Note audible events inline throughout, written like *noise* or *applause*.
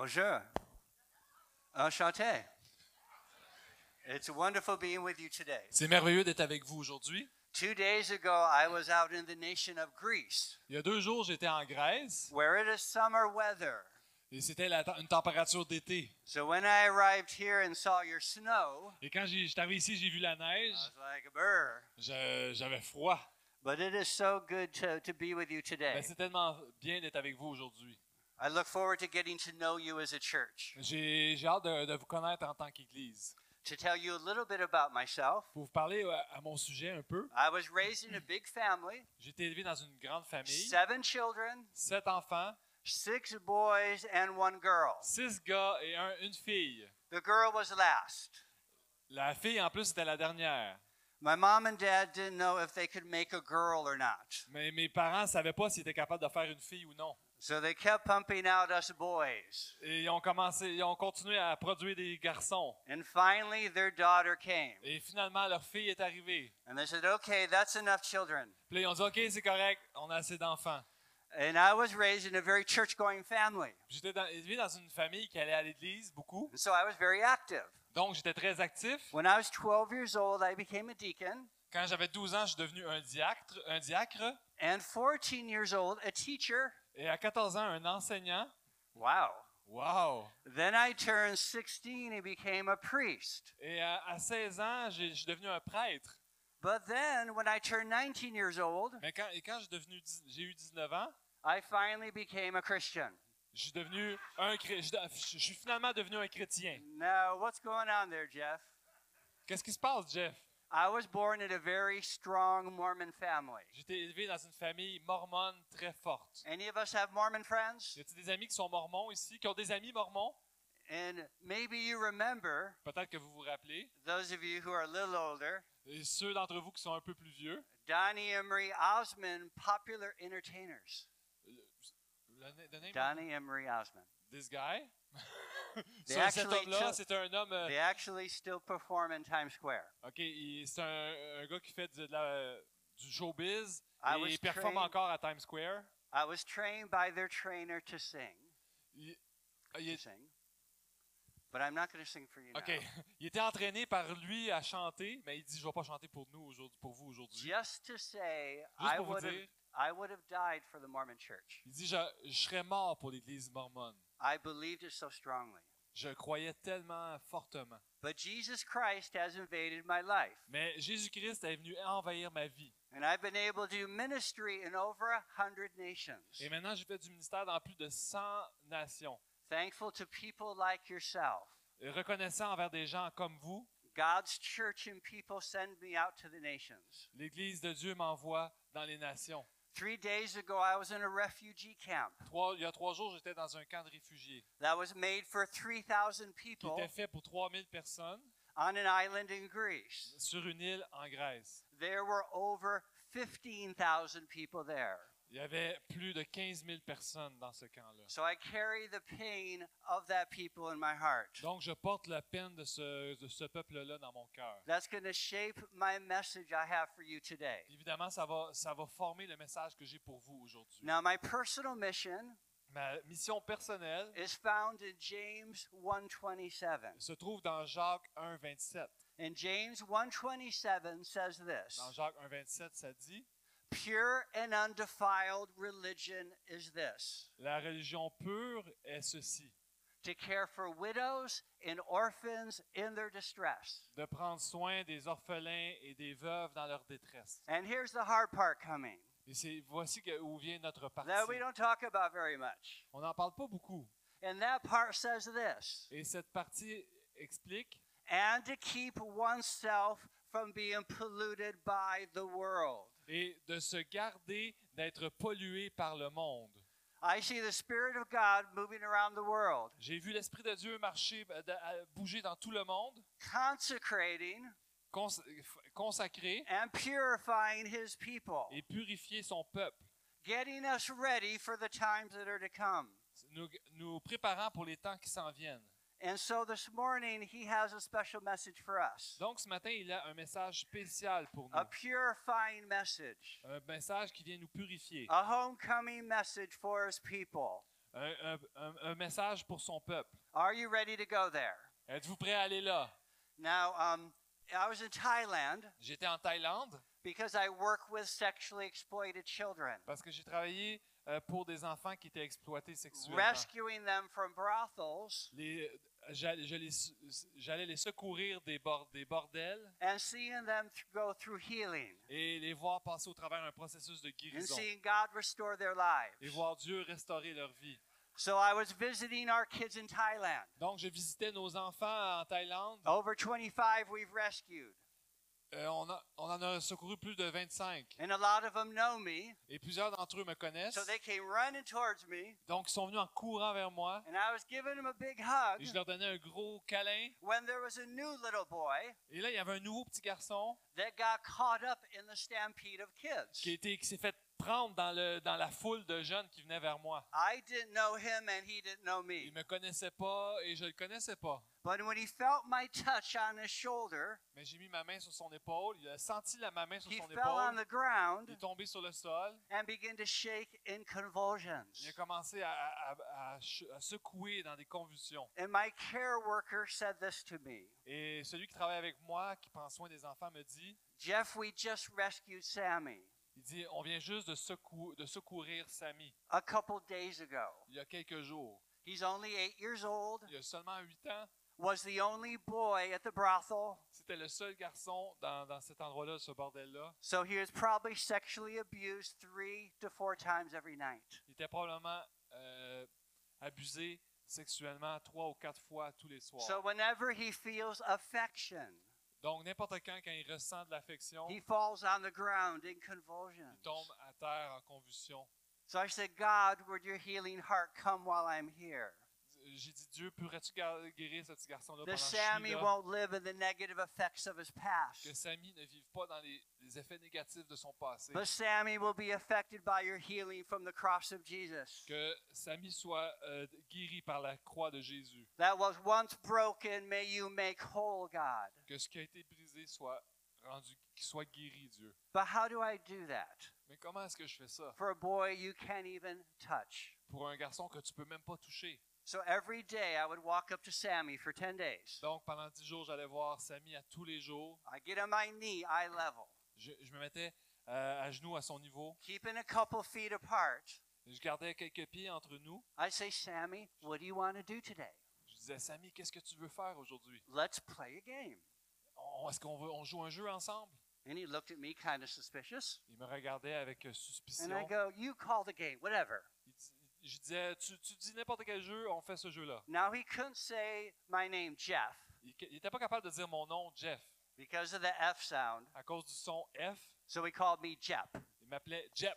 Bonjour. Enchanté. It's wonderful being with you today. C'est merveilleux d'être avec vous aujourd'hui. Two days ago, I was out in the nation of Greece, Il y a deux jours, j'étais en Grèce where it is summer weather. et c'était une température d'été. So when I arrived here and saw your snow, Et quand j'étais arrivé ici, j'ai vu la I neige. was like, je- J'avais froid. But it is so good to, to be with you Ben, today. c'est tellement bien d'être avec vous aujourd'hui. I look forward to getting to know you as a church. J'ai hâte de, de vous connaître en tant qu'Église. To tell you a little bit about myself, Pour vous parler euh, à mon sujet un peu, I was raised in a big family, j'ai été élevé dans une grande famille, seven children, sept enfants, six boys, and one girl. six gars et un, une fille. The girl was last. La fille, en plus, c'était la dernière. My mom and dad didn't know if they could make a girl or not. Mais mes parents ne savaient pas s'ils étaient capables de faire une fille ou non. So they kept pumping out us boys. Et ils ont commencé, ils ont continué à produire des garçons. And finally, their daughter came. Et finalement, leur fille est arrivée. And they said, okay, that's enough children. Puis ils ont dit, OK, c'est correct, on a assez d'enfants. And I was raised in a very church going family. J'étais élevé dans une famille qui allait à l'église beaucoup. And so I was very active. Donc, j'étais très actif. When I was 12 years old, I became a deacon. Quand j'avais 12 ans, je suis devenu un diacre, un diacre. And 14 years old, a teacher. Et à 14 ans, un enseignant. Wow. Wow! Then I turned 16 and became a priest. Et à, à 16 ans, je suis devenu un prêtre. But then, when I turned 19 years old, Mais quand, et quand j'ai eu 19 ans, I finally became a Christian. je suis devenu un je suis finalement devenu un chrétien. Now, what's going on there, Jeff? Qu'est-ce qui se passe, Jeff? I was born in a very strong Mormon family. Été élevé dans une famille mormone très forte. Any of us have Mormon friends? Y a-t-il des amis qui sont mormons ici, qui ont des amis mormons? And maybe you remember, Peut-être que vous vous rappelez. those of you who are a little older, Et ceux d'entre vous qui sont un peu plus vieux, Donnie Emery Osmond, popular entertainers. le, the name of Donnie Emery Osmond. this guy, They Ce- cet actually homme-là, c'est un homme. euh, They actually still perform in Times Square. ok, c'est un, un gars qui fait de la- du showbiz I et was il performe trained- encore à Times Square. I was trained by their trainer to sing. Il, To il est- sing. But I'm not going to sing for you ok, now. *laughs* il était entraîné par lui à chanter, mais il dit je vais pas chanter pour nous aujourd'hui, pour vous aujourd'hui. Just to say, Juste I pour vous would have, dire, I would have died for the Mormon Church. il dit je, je serais mort pour l'Église mormone. I believed it so strongly. Je croyais tellement fortement. But Jesus Christ has invaded my life. Mais Jésus-Christ est venu envahir ma vie. And I've been able to do ministry in over a hundred nations. Et maintenant, j'ai fait du ministère dans plus de 100 nations. Thankful to people like yourself. Et reconnaissant envers des gens comme vous, God's church and people send me out to the nations. l'Église de Dieu m'envoie dans les nations. Three days ago, I was in a refugee camp Trois- il y a trois jours, j'étais dans un camp de réfugiés that was made for 3,000 qui people était fait pour 3000 personnes on an island in Greece. sur une île en Grèce. There were over 15,000 people there. Il y avait plus de 15 000 personnes dans ce camp-là. So I carry the pain of that people in my heart. Donc, je porte la peine de ce, de ce peuple-là dans mon cœur. That's going to shape my message I have for you today. Évidemment, ça va, ça va former le message que j'ai pour vous aujourd'hui. Now, my personal mission Ma mission personnelle is found in James 1:27. se trouve dans Jacques 1, 27. And James 1:27 says this: Dans Jacques 1, 27, ça dit Pure and undefiled religion is this: La religion pure est ceci to care for widows and orphans in their distress. de prendre soin des orphelins et des veuves dans leur détresse. And here's the hard part coming Et c'est voici que- où vient notre partie. that we don't talk about very much. On n'en parle pas beaucoup. And that part says this: Et cette partie explique and to keep oneself from being polluted by the world. Et de se garder d'être pollué par le monde. J'ai vu l'Esprit de Dieu marcher, euh, bouger dans tout le monde, consecrating consacrer and purifying His people, et purifier son peuple, getting us ready for the times that are to come. nous, nous préparant pour les temps qui s'en viennent. And so this morning, He has a special message for us Donc ce matin, il a un message spécial pour a nous. purifying message, Un message qui vient nous purifier. a homecoming message for His people. un, un- un- un message pour son peuple. Are you ready to go there? Êtes-vous prêt à aller là? Now, um, I was in Thailand J'étais en Thaïlande because I work with sexually exploited children, parce que j'ai travaillé euh, pour des enfants qui étaient exploités sexuellement. rescuing them from brothels Les- j'allais, les- secourir des, bord- des bordels and seeing them th- go through healing et les voir passer au travers un processus de and guérison seeing God restore their et voir Dieu restaurer leur vie. So I was visiting our kids in Thailand. Donc, je visitais nos enfants en Thaïlande. Over 25 we've rescued, Euh, on, a- on en a secouru plus de 25 and a lot of them know me. et plusieurs d'entre eux me connaissent. So they came running towards me, Donc, ils sont venus en courant vers moi and I was giving them a big hug et je leur donnais un gros câlin. when there was a new little boy Et là, il y avait un nouveau petit garçon that got caught up in the stampede of qui, kids. s'est fait prendre dans, le, dans la foule de jeunes qui venaient vers moi. I didn't know him, and he didn't know Il me. me connaissait pas et je le connaissais pas. But when he felt my touch on his shoulder, Mais j'ai mis ma main sur son épaule. Il a senti la, ma main sur he son fell on épaule. the ground Il est tombé sur le sol. and began to shake in Il convulsions. a commencé à, à- à- à ch- à secouer dans des convulsions. And my care worker said this to me Et celui qui travaille avec moi, qui prend soin des enfants, me dit, Jeff, we just rescued Sammy il dit, on vient juste de, secou- de secourir Samy a couple days ago. il y a quelques jours. He's only eight years old, Il a seulement huit ans. Was the only boy at the brothel, C'était le seul garçon dans, dans cet endroit-là, ce bordel-là. so he was probably sexually abused three to four times every night. Il était probablement euh, abusé sexuellement trois ou quatre fois tous les soirs. So whenever he feels affection, Donc, n'importe quand, quand il ressent de l'affection, he falls on the ground in il convulsions. tombe à terre en convulsion. So I said, God, would your healing heart come while I'm here? J'ai dit, Dieu, pourrais-tu guérir ce petit garçon-là The pendant que je Sammy suis là? won't live in the negative effects of his past. Que Samy ne vive pas dans les, les effets négatifs de son passé. But Sammy will be affected by your healing from the cross of Jesus. Que Samy soit euh, guéri par la croix de Jésus. That was once broken, may you make whole, God. Que ce qui a été brisé soit rendu, soit guéri, Dieu. But how do I do that? Mais comment est-ce que je fais ça? For a boy you can't even touch. Pour un garçon que tu peux même pas toucher. So every day I would walk up to Sammy for 10 days. Donc, pendant dix jours, j'allais voir Samy à tous les jours. I get on my knee, eye level, Je, je me mettais euh, à genoux à son niveau. keeping a couple feet apart. Je gardais quelques pieds entre nous. I say, Sammy, what do you want to do today? Je disais, Samy, qu'est-ce que tu veux faire aujourd'hui? Let's play a game. On- Est-ce qu'on veut, on joue un jeu ensemble? And he looked at me kind of suspicious. Il me regardait avec euh, And suspicion. I go, You call the game, whatever. Je disais, tu, tu dis n'importe quel jeu, on fait ce jeu-là. Now he couldn't say my name, Jeff, Il n'était pas capable de dire mon nom, Jeff, because of the F sound. à cause du son F. So he called me Jep. Il m'appelait Jep.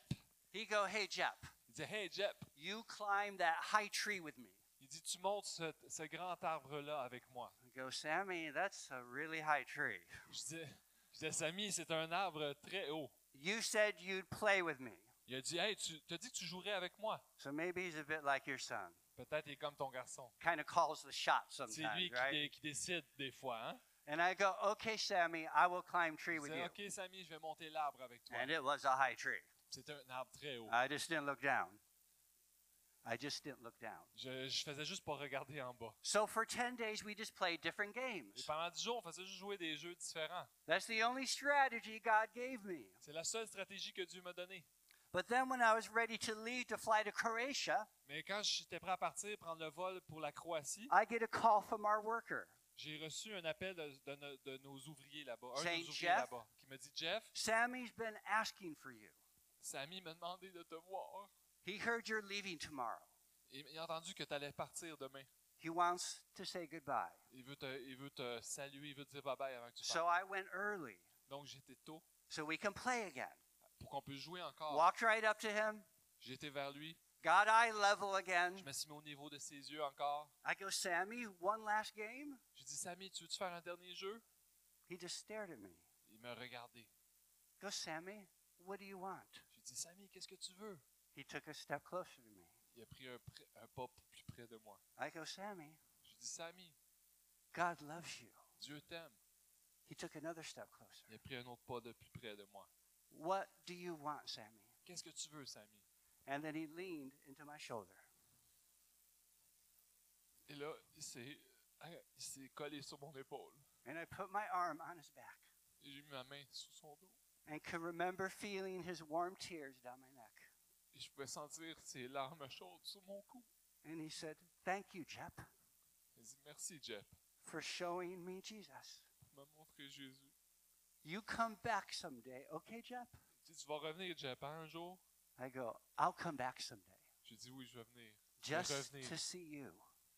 He go, Hey Jep, Il disait, Hey Jep. you climb that high tree with me. Il dit, tu montes ce, ce grand arbre-là avec moi. I go, Sammy, that's a really high tree. Je disais, je disais, Samy, c'est un arbre très haut. You said you'd play with me. Il a dit, hey, tu t'as dit que tu jouerais avec moi. So maybe he's a bit like your son. Peut-être il est comme ton garçon. Kind of calls the shots C'est sometimes, lui qui, right? dé- qui décide des fois. Hein? And I go, Okay, Sammy, I will climb tree with you. OK, Samy, je vais monter l'arbre avec toi. And it was a high tree. C'était un arbre très haut. I just didn't look down. I just didn't look down. Je, je faisais juste pas regarder en bas. So for 10 days, we just played different Et games. pendant dix jours, on faisait juste jouer des jeux différents. That's the only strategy God gave me. C'est la seule stratégie que Dieu m'a donnée. But then when I was ready to leave to fly to Croatia, Mais quand j'étais prêt à partir, prendre le vol pour la Croatie, I get a call from our worker. j'ai reçu un appel de, de no- de nos ouvriers là-bas, un de Saying, nos ouvriers "Jeff?" là-bas, qui me dit Jeff, Sammy's been asking for you. Samy m'a demandé de te voir. He heard you're leaving tomorrow. Il, il a entendu que tu allais partir demain. He wants to say goodbye. Il veut, te, il veut te saluer, il veut te dire bye bye avant que tu So partes. I went early Donc j'étais tôt so we can play again. Pour qu'on puisse jouer encore. Walked right up to him, J'étais vers lui, got eye level again. je me suis mis au niveau de ses yeux encore. I go, Sammy, one last game? J'ai dit Samy, tu veux-tu faire un dernier jeu? He just stared at me. Il m'a regardé. Go, Sammy, what do you want? J'ai dit Samy, qu'est-ce que tu veux? He took a step closer to me. Il a pris un, un pas plus près de moi. I go, Sammy, J'ai dit Samy, God loves you. Dieu t'aime. He took another step closer. Il a pris un autre pas de plus près de moi. What do you want, Sammy? Qu'est-ce que tu veux, Samy And then he leaned into my shoulder. là, il s'est, hein, il s'est collé sur mon épaule. And I put my arm on his back Et J'ai mis ma main sous son dos. and can remember feeling his warm tears down my neck. Et je pouvais sentir ses larmes chaudes sur mon cou. And he said, Thank you, Jep, Il dit Merci, Jeff, for showing me Jesus. pour me montrer Jésus. You come back someday, okay, Jep? Il dit Tu vas revenir, Jeff, hein, un jour? I go, I'll come back someday J'ai dit Oui, je vais venir. just revenir. to see you.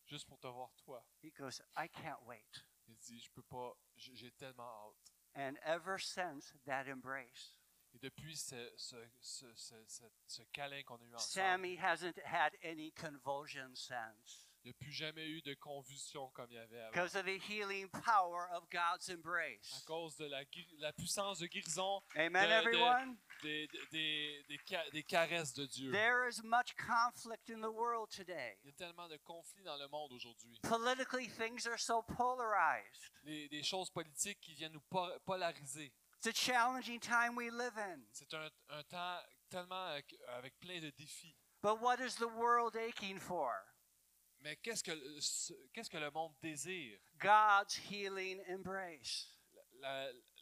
Juste pour te voir, toi. He goes, I can't wait. Il dit Je peux pas, j'ai tellement hâte. And ever since that embrace, Et depuis ce, ce, ce, ce, ce- ce câlin qu'on a eu ensemble, Sammy hasn't had any convulsions since il n'y a plus jamais eu de convulsion comme il y avait avant. because of the healing power of God's À cause de la, puissance de guérison Amen, de- everyone? des, des, des, ca- des caresses de Dieu. There is much conflict in the world today. Il y a tellement de conflits dans le monde aujourd'hui. Politically, things are so polarized. Les- Des choses politiques qui viennent nous po- polariser. It's a challenging time we live in. C'est un, un temps tellement euh, avec plein de défis. But what is the world aching for? Mais qu'est-ce que, qu'est-ce que le monde désire? God's healing embrace.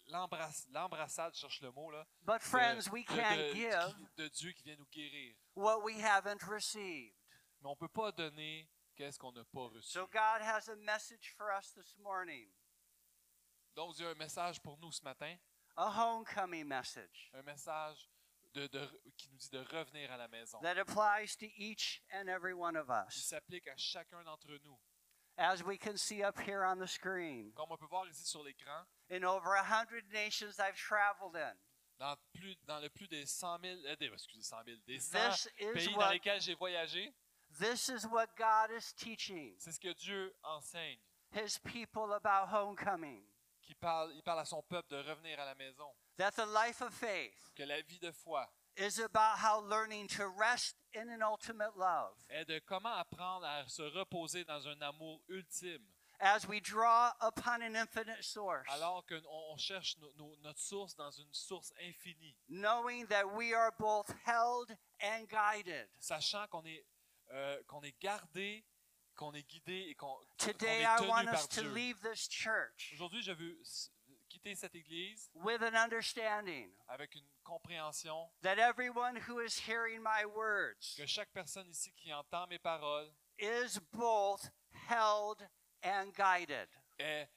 L'embrassade, cherche le mot, là. But, de- friends, we can't de- give de Dieu qui vient nous guérir. what we haven't received. Mais on ne peut pas donner qu'est-ce qu'on n'a pas reçu. So, God has a message for us this morning Donc, Dieu a un message pour nous ce matin, a homecoming message un message de, de- qui nous dit de revenir à la maison. that applies to each and every one of Qui us. s'applique à chacun d'entre nous. As we can see up here on the screen, Comme on peut voir ici sur l'écran, in over a hundred nations I've traveled in, dans, plus, dans le plus des 100 000, euh, des, excusez, 100 000, des 100 this is pays dans what lesquels j'ai voyagé, this is what God is teaching c'est ce que Dieu enseigne. His people about homecoming. Qui parle, il parle à son peuple de revenir à la maison. That the life of faith. Que la vie de foi is about how learning to rest in an ultimate love. est de comment apprendre à se reposer dans un amour ultime, as we draw upon an infinite source, alors qu'on on cherche no- no- notre source dans une source infinie, knowing that we are both held and guided. sachant qu'on est, euh, qu'on est gardé, qu'on est guidé et qu'on Today, est I tenu want par us to Dieu. leave this church. Aujourd'hui, je veux quitter cette église with an understanding avec une compréhension that everyone who is hearing my words que chaque personne ici qui entend mes paroles is both held and guided. est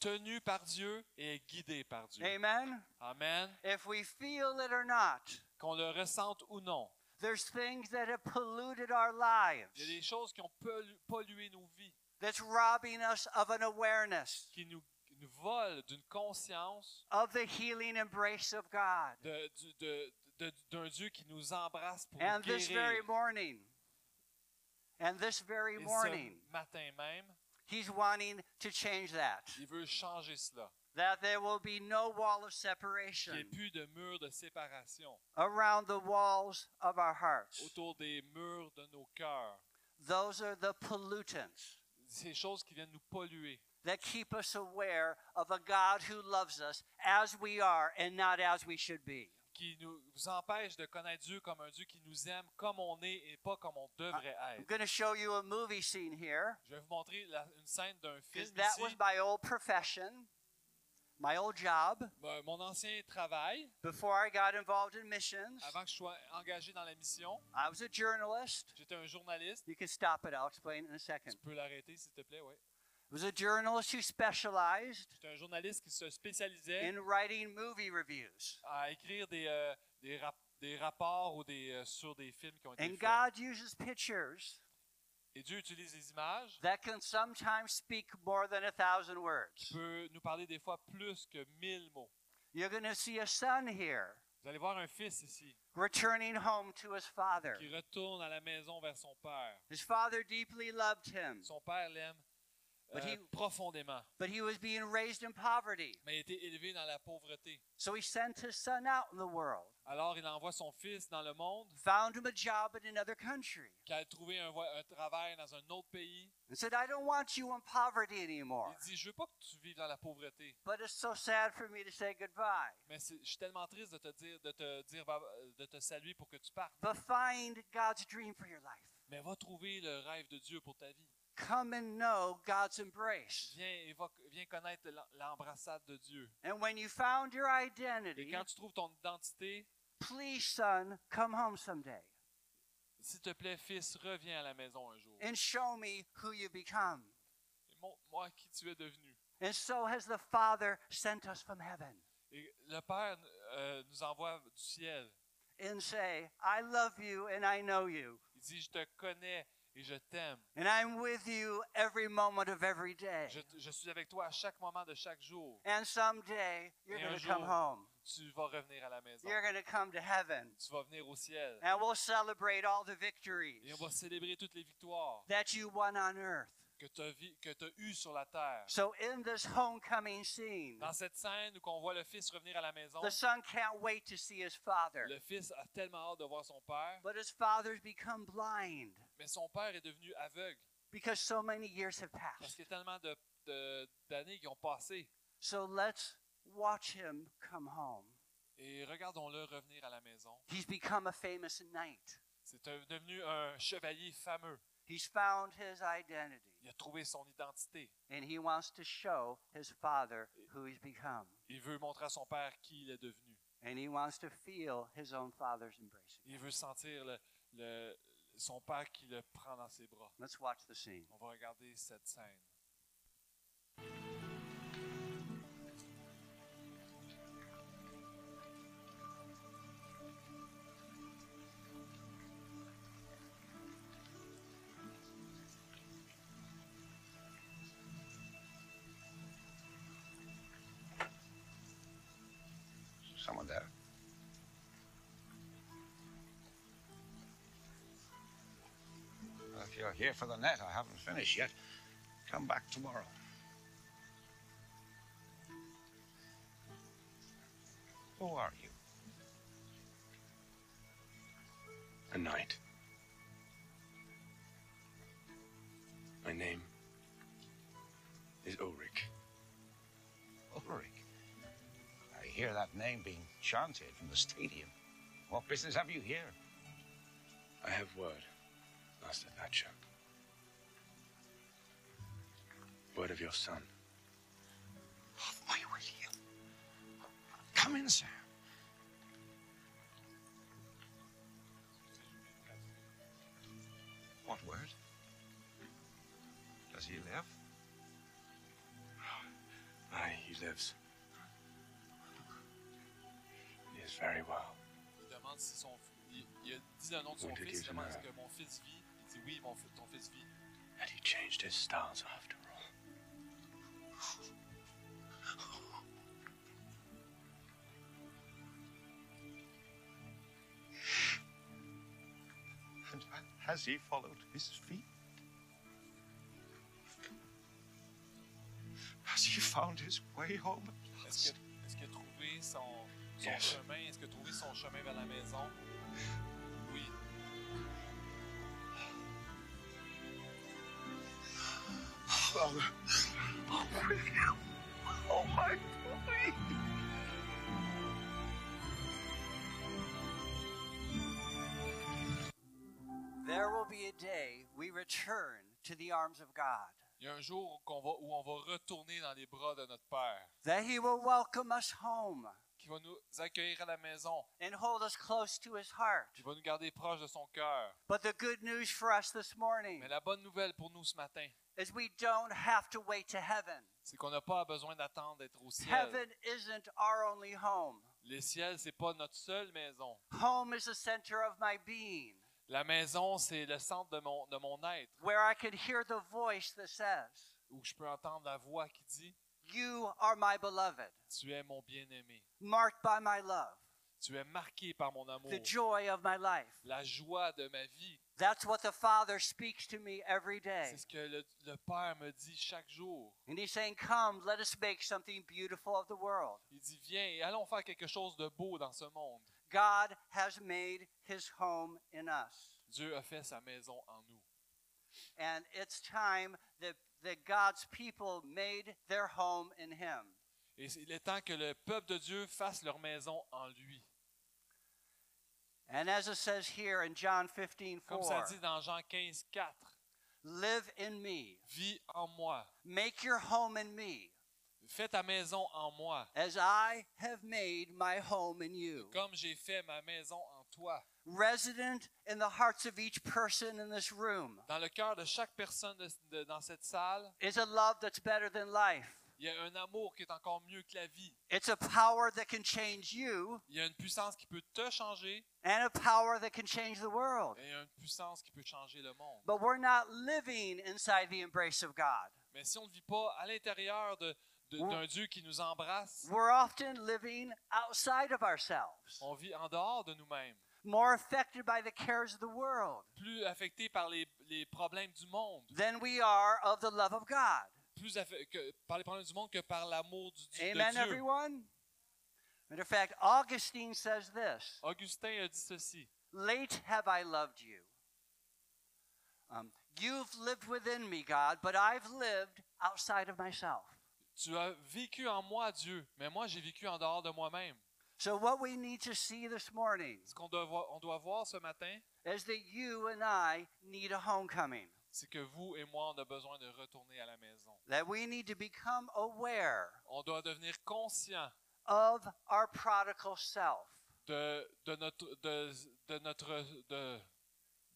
tenue par Dieu et est guidée par Dieu. Amen? Amen. If we feel it or not, Qu'on le ressente ou non. there's things that have polluted our Il y a lives des choses qui ont pollu- pollué nos vies, that's robbing us of an awareness qui nous, nous d'une conscience of the healing embrace of God. de- du- de- de- d'un Dieu qui nous embrasse pour And nous this very guérir. morning, and this very Et morning, ce matin même, He's wanting to change that. il veut changer cela. That there will be no wall of Qu'il n'y ait separation plus de murs de séparation around the walls of our hearts. autour des murs de nos cœurs. Those are the pollutants Ces choses qui viennent nous polluer, that keep us aware of a God who loves us as we are and not as we should be. qui nous empêchent de connaître Dieu comme un Dieu qui nous aime comme on est et pas comme on devrait I'm être. going to show you a movie scene here Je vais vous montrer la- une scène d'un film that was my old profession, my old job Mon ancien travail, before I got involved in missions. avant que je sois engagé dans la mission, I was a journalist. j'étais un journaliste. You can stop it, I'll explain in a second. Tu peux l'arrêter, s'il te plaît, oui. Was a journalist who specialized un journaliste qui se spécialisait in writing movie reviews. à écrire des, euh, des, rap- des rapports ou des, euh, sur des films qui ont été And faits. God uses pictures Et Dieu utilise des images that can sometimes speak more than a thousand qui words. peut nous parler des fois plus que mille mots. You're going to see a son here Vous allez voir un fils ici returning home to his father. qui retourne à la maison vers son père. His father deeply loved him, Son père l'aime But euh, he- profondément, but he was being raised in poverty. mais il été élevé dans la pauvreté. So he sent his son out in the world, Alors il envoie son fils dans le monde, found him a job in another country, qui a trouvé un, travail dans un autre pays. and said, I don't want you in poverty anymore. Il dit, je veux pas que tu vives dans la pauvreté, But it's so sad for me to say goodbye. mais je suis tellement triste de te dire, de te dire, de te saluer pour que tu partes. But find God's dream for your life. Mais va trouver le rêve de Dieu pour ta vie. Come and know God's embrace. Viens, et viens connaître l'em- l'embrassade de Dieu. And when you found your Et identity, quand tu trouves ton identité, please, son, come home someday s'il te plaît, fils, reviens à la maison un jour. and show me who you become. Et montre-moi qui tu es devenu. And so has the Father sent us from heaven Et le Père euh, nous envoie du ciel. and say, I love you and I know you. Il dit, je te connais et je t'aime. And I'm with you every moment of every day. Je, je suis avec toi à chaque moment de chaque jour. And someday you're going to come jour, home. Tu vas revenir à la maison. You're going to come to heaven. Tu vas venir au ciel. And we'll celebrate all the victories Et on va célébrer toutes les victoires that you won on earth. Que tu as, eues sur la terre. So in this homecoming scene, Dans cette scène où on voit le fils revenir à la maison, the son can't wait to see his father. le fils a tellement hâte de voir son père, But his father's become blind mais son père est devenu aveugle because so many years have parce passed. qu'il y a tellement d'années qui ont passé. So let's watch him come home. Et regardons-le revenir à la maison. He's become a famous knight. C'est devenu un chevalier fameux. He's found his identity, Il a trouvé son identité. and he wants to show his father who he's become. Il veut montrer à son père qui il est devenu. And he wants to feel his own father's embrace. Il veut sentir le- le- son père qui le prend dans ses bras. Let's watch the scene. On va regarder cette scène. Someone there. Well, if you're here for the net, I haven't finished yet. Come back tomorrow. Who are you? A knight. My name is Ulrich. Hear that name being chanted from the stadium. What business have you here? I have word, Master Thatcher. Word of your son. Of my William. Come in, sir. What word? Does he live? Aye, he lives. Very well. Il demande si son il, il a dit le nom de son Oui, fils, il demande que- est-ce que mon fils vit. Il dit oui, mon, ton fils vit. Had he changed his styles after all? And has he followed his feet? Has he found his way home at Est-ce last? que- est-ce qu'il a trouvé son, son Yes. chemin? Est-ce qu'il a trouvé son chemin vers la maison? Oui. Father, oh, William, oh, my boy. There will be a day we return to the arms of God, Il y a un jour qu'on va, où on va retourner dans les bras de notre Père, that He will welcome us home qui va nous accueillir à la maison, and hold us close to His heart. qui va nous garder proches de son cœur. But the good news for us this morning Mais la bonne nouvelle pour nous ce matin, is we don't have to wait to heaven. c'est qu'on n'a pas besoin d'attendre d'être au ciel. Heaven isn't our only home. Les ciels, c'est pas notre seule maison. Home is the center of my being, La maison, c'est le centre de mon, de mon être, where I can hear the voice that says, où je peux entendre la voix qui dit You are my beloved, Tu es mon bien-aimé. Marked by my love, Tu es marqué par mon amour. the joy of my life. La joie de ma vie. That's what the Father speaks to me every day. C'est ce que le, le Père me dit chaque jour. And He's saying, Come, let us make something beautiful of the world. Il dit Viens et allons faire quelque chose de beau dans ce monde. God has made His home in us. Dieu a fait sa maison en nous. And it's time that, that God's people made their home in Him. Et il est temps que le peuple de Dieu fasse leur maison en lui. And as it says here in John 15 Comme ça 4, dit dans Jean 15, 4, Live in me. vis en moi. Make your home in me, Fais ta maison en moi, as I have made my home in you. comme j'ai fait ma maison en toi. Resident in the hearts of each person in this room Dans le cœur de chaque personne de- de- dans cette salle, is a love that's better than life. Il y a un amour qui est encore mieux que la vie. It's a power that can change you Il y a une puissance qui peut te changer and a power that can change the world. et une puissance qui peut changer le monde. But we're not living inside the embrace of God. Mais si on ne vit pas à l'intérieur de- d'un Dieu qui nous embrasse, We're often living outside of ourselves, on vit en dehors de nous-mêmes, more affected by the cares of the world plus affectés par les, les problèmes du monde, than we are of the love of God. Plus que, par les problèmes du monde que par l'amour du, de Amen, Dieu. everyone? Matter of fact, Augustine says this Augustin a dit ceci. Late have I loved you. Um, you've lived within me, God, but I've lived outside of myself. Tu as vécu en moi, Dieu, mais moi j'ai vécu en dehors de moi-même. So, what we need to see this morning Ce qu'on doit, voir- on doit voir ce matin, is that you and I need a homecoming, c'est que vous et moi, on a besoin de retourner à la maison. that we need to become aware On doit devenir conscient of our prodigal self. de, de notre, de, de notre, de,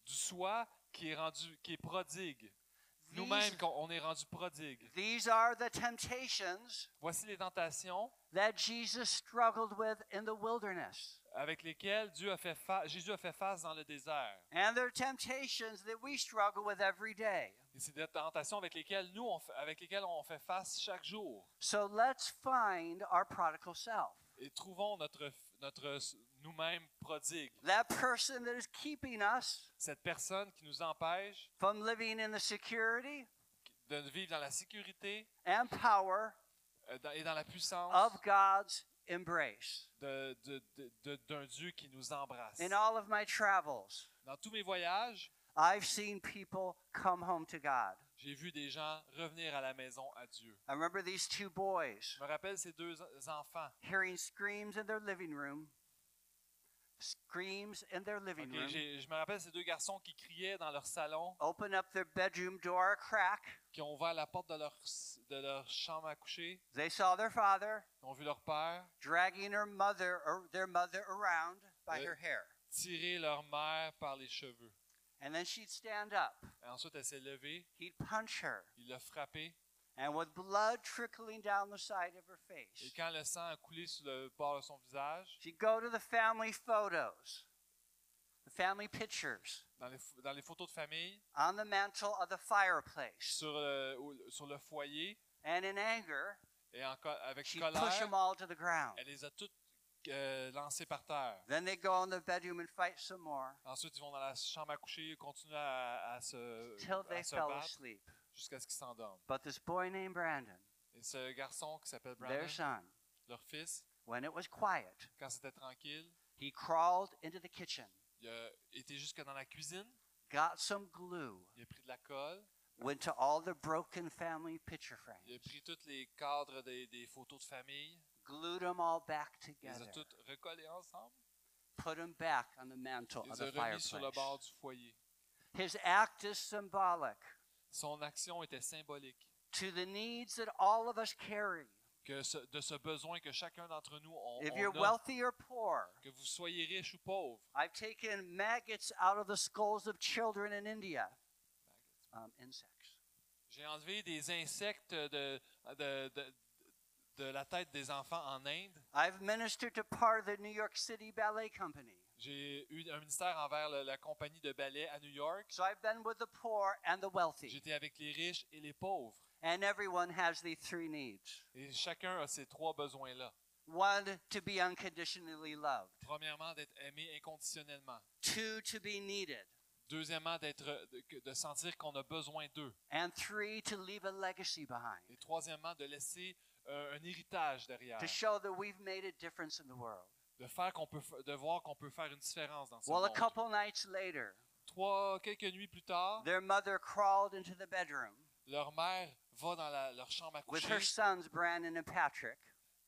du soi qui est rendu, qui est prodigue. Nous-mêmes, on est rendu prodigue. these are the temptations Voici les tentations that Jesus struggled with in the wilderness. Avec lesquelles Dieu a fait fa- Jésus a fait face dans le désert. And they're temptations that we struggle with every day. Et c'est des tentations avec lesquelles nous, on fait, avec lesquelles on fait face chaque jour. So let's find our prodigal self. Et trouvons notre, notre nous-mêmes prodigue. That person that is keeping us Cette personne qui nous empêche from living in the security de vivre dans la sécurité and power et dans la puissance of God's embrace. de- de- de- de- d'un Dieu qui nous embrasse. In all of my travels, Dans tous mes voyages, I've seen people come home to God. j'ai vu des gens revenir à la maison à Dieu. I remember these two boys Je me rappelle ces deux en- enfants. hearing screams in their living room. Screams in their living Ok, room. je me rappelle ces deux garçons qui criaient dans leur salon, Open up their bedroom door a crack. qui ont ouvert la porte de leur, de leur chambre à coucher, They saw their father qui ont vu leur père dragging her mother or their mother around by Uh, her hair. tirer leur mère par les cheveux. And then she'd stand up. Et ensuite, elle s'est levée, He'd punch her. il l'a frappée, And with blood trickling down the side of her et face, quand le sang a coulé sur le bord de son visage, she'd go to the family photos, the family pictures dans les, ph- dans les photos de famille, on the mantle of the fireplace. sur le, au- sur le foyer, And in anger, et en co- avec she'd push colère, them all to the ground. elle les a toutes euh, lancées par terre. Then they'd go in the bedroom and fight some more Ensuite, ils vont dans la chambre à coucher, continuent à, à se, till they à se fell battre asleep. Jusqu'à ce qu'ils s'endorment. But this boy named Brandon, Et ce garçon qui s'appelle Brandon, their son, leur fils, when it was quiet, quand c'était tranquille, he crawled into the kitchen, il a été jusque dans la cuisine, got some glue, il a pris de la colle, went to all the broken family picture il a frames, pris tous les cadres des, des photos de famille, glued them all back il les a together, toutes recollés ensemble, put them back on the mantle il of les a the remis sur le bord fireplace. du foyer. His act is symbolic Son action était symbolique to the needs that all of us carry. que ce- de ce besoin que chacun d'entre nous on, If on you're a, wealthy or poor, que vous soyez riche ou pauvre. I've taken maggots out of the skulls of children in India. Um, insects. J'ai enlevé des insectes de, de, de, de la tête des enfants en Inde. I've ministered to part of the New York City Ballet Company. J'ai eu un ministère envers le- la compagnie de ballet à New York. So I've been with the poor and the wealthy. J'étais avec les riches et les pauvres. And everyone has these three needs. Et chacun a ces trois besoins-là. One, to be unconditionally loved. Premièrement, d'être aimé inconditionnellement. Two, to be needed. Deuxièmement, d'être, de, de sentir qu'on a besoin d'eux. And three, to leave a legacy behind. Et troisièmement, de laisser euh, un héritage derrière. To show that we've made a difference in the world. De, faire qu'on peut, fa- de voir qu'on peut faire une différence dans ce Well, a couple nights later, Trois, quelques nuits plus tard, their mother crawled into the bedroom leur mère va dans la- leur chambre à with coucher her sons, Brandon and Patrick.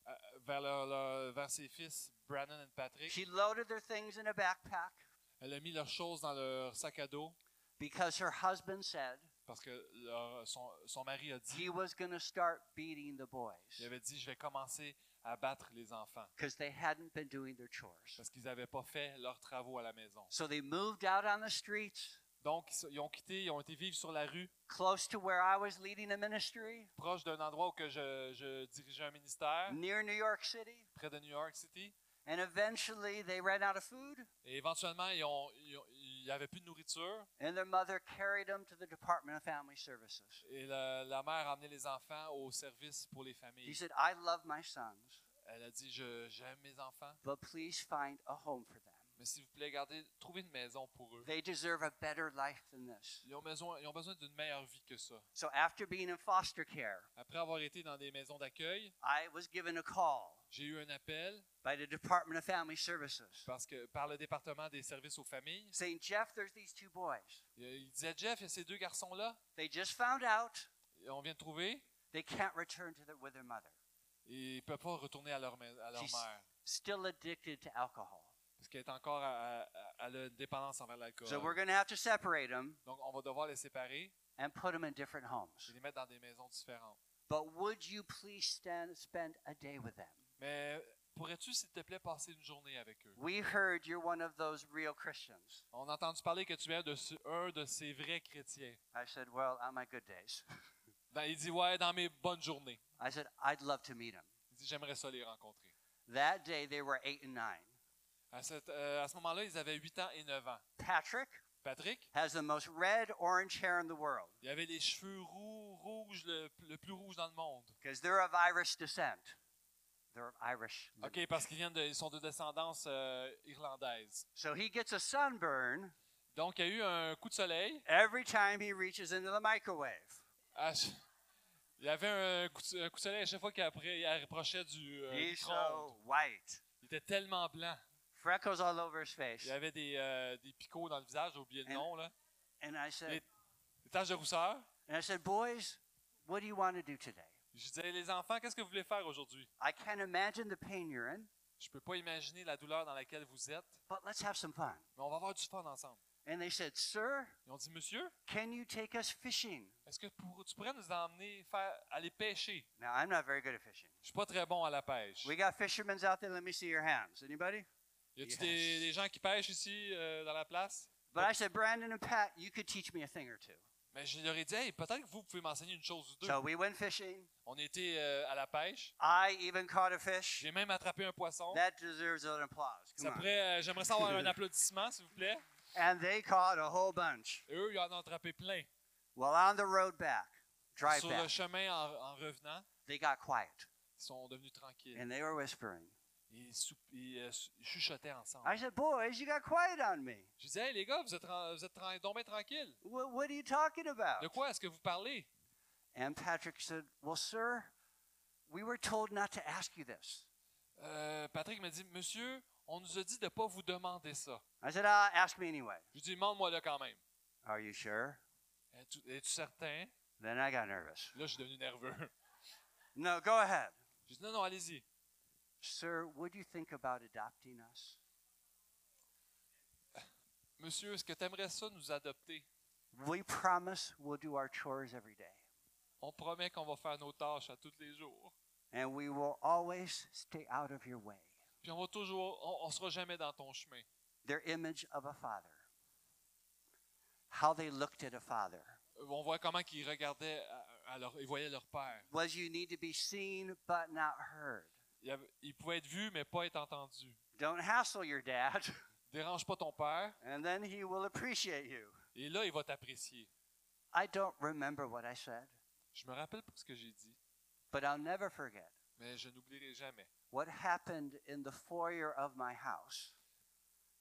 euh, vers, leur- leur- vers ses fils, Brandon et Patrick. She loaded their things in a backpack Elle a mis leurs choses dans leur sac à dos because her husband said, Parce que leur- son, son mari a dit, he was going to start beating the boys il avait dit, je vais commencer à battre les enfants because they hadn't been doing their chores. parce qu'ils n'avaient pas fait leurs travaux à la maison. So they moved out on the streets Donc, ils, ont quitté, ils ont été vivre sur la rue, close to where I was leading a ministry proche d'un endroit où que je, je dirigeais un ministère, near New York City. près de New York City. And eventually they ran out of food, Et éventuellement, ils ont- ils ont- n'y avait plus de nourriture. and their mother carried them to the Department of Family Services. Et la, la mère a amené les enfants au service pour les He familles. said, I love my sons, Elle a dit, Je- j'aime mes enfants, but please find a home for them. mais s'il vous plaît, gardez, trouvez une maison pour eux. They deserve a better life than this. Ils ont besoin, ils ont besoin d'une meilleure vie que ça. So after being in foster care, Après avoir été dans des maisons d'accueil, I was given a call j'ai eu un appel by the Department of Family Services parce que par le département des services aux familles. saying, Jeff, there's these two boys. Il disait Jeff, il y a ces deux garçons-là, They just found out on vient de trouver, they can't return to their, with their mother. et ils ne peuvent pas retourner à leur, à leur She's- mère Still addicted to alcohol. parce qu'elle est encore à, à- à la dépendance envers l'alcool. So we're going to have to separate them Donc on va devoir les séparer and put them in different homes. et les mettre dans des maisons différentes. But would you please stand, spend a day with them? Mais pourrais-tu, s'il te plaît, passer une journée avec eux? We heard you're one of those real Christians. On a entendu parler que tu es de ce- un de ces vrais chrétiens. I said, Well, on my good days. Dans- *laughs* il dit Ouais, dans mes bonnes journées. I said, I'd love to meet them. Il dit J'aimerais ça les rencontrer. That day they were eight and nine. À, cette- euh, à ce moment-là, ils avaient 8 ans et 9 ans. Patrick Patrick, has the most red orange hair in the world il avait les cheveux roux, rouges, le, le plus rouge dans le monde. because they're of Irish descent. They're Irish. OK, parce qu'ils viennent de, ils sont de descendance euh, irlandaise. So he gets a sunburn Donc, il y a eu un coup de soleil. every time he reaches into the microwave. Ch- il y avait un coup, de, un coup de soleil à chaque fois qu'il appro- il approchait du euh, He's so white. Il était tellement blanc. Freckles all over his face. Il y avait des, euh, des picots dans le visage, j'ai oublié le And- nom, là. And I said, Des, des taches de rousseur. and I said, boys, what do you want to do today? Je disais, les enfants, qu'est-ce que vous voulez faire aujourd'hui? I can't imagine the pain you're in, Je peux pas imaginer la douleur dans laquelle vous êtes, but let's have some fun. mais on va avoir du fun ensemble. And they said, sir, Ils ont dit, monsieur, can you take us fishing? est-ce que pour- tu pourrais nous emmener faire, aller pêcher? Now, I'm not very good at fishing. Je suis pas très bon à la pêche. We got fishermen out there. Let me see your hands. Anybody? Y a-tu Yes. des, des gens qui pêchent ici euh, dans la place? But I said, Brandon and Pat, you could teach me a thing or two. Mais je leur ai dit, hey, peut-être que vous pouvez m'enseigner une chose ou deux. So we went fishing. On était euh, à la pêche. I even caught a fish. J'ai même attrapé un poisson. That deserves an applause. Ça Come on. pourrait, euh, j'aimerais savoir un *laughs* applaudissement, s'il vous plaît. And they caught a whole bunch. Et eux, ils en ont attrapé plein. Well, on the road back, drive Sur le chemin, en, en revenant, they got quiet ils sont devenus tranquilles. and they were whispering. Ils, euh, ils chuchotaient ensemble. I said, boys, you got quiet on me. Je disais, hey les gars, vous êtes, vous êtes donc bien tranquilles. What, what are you talking about? De quoi est-ce que vous parlez? And Patrick said, well, sir, we were told not to ask you this. Euh, Patrick me dit, monsieur, on nous a dit de ne pas vous demander ça. I said, ah, ask me anyway. Je lui dis, demande-moi là quand même. Are you sure? Es-tu es-tu certain? Then I got nervous. Là, je suis devenu nerveux. No, go ahead. Je dis, non, non, allez-y. Sir, would you think about adopting us? *laughs* Monsieur, est-ce que tu aimerais ça nous adopter? We promise we'll do our chores every day. On promet qu'on va faire nos tâches à tous les jours. And we will always stay out of your way. Puis on va toujours, on, on sera jamais dans ton chemin. Their image of a father. How they looked at a father. Euh, On voit comment ils regardaient, à, à leur, ils voyaient leur père. Was you need to be seen but not heard? Ils, avaient- ils pouvaient être vus, mais pas être entendus. Don't hassle your dad, *laughs* Dérange pas ton père, and then he will appreciate you. et là, il va t'apprécier. I don't remember what I said, Je me rappelle pas ce que j'ai dit, but I'll never forget mais je n'oublierai jamais. what happened in the foyer of my house,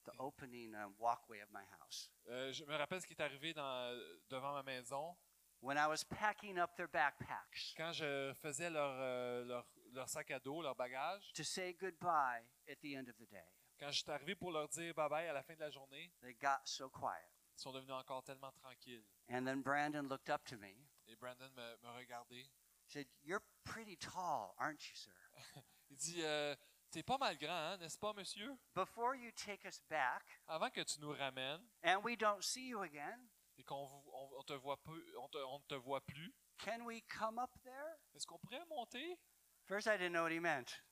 the opening um, walkway of my house. Euh, je me rappelle ce qui est arrivé dans, devant ma maison When I was packing up their backpacks quand je faisais leur, euh, leur, leur sac à dos, leur bagage. to say goodbye at the end of the day, Quand je suis arrivé pour leur dire bye bye à la fin de la journée, they got so quiet. ils sont devenus encore tellement tranquilles. And then Brandon looked up to me, Et Brandon me, me regardait. said, You're pretty tall, aren't you, sir? *laughs* Il dit euh, T'es pas mal grand, hein, n'est-ce pas, monsieur? Before you take us back Avant que tu nous ramènes and we don't see you again, et qu'on on- on te voit peu, on, te- on te voit plus. Can we come up there? Est-ce qu'on pourrait monter? First, I didn't know what he meant.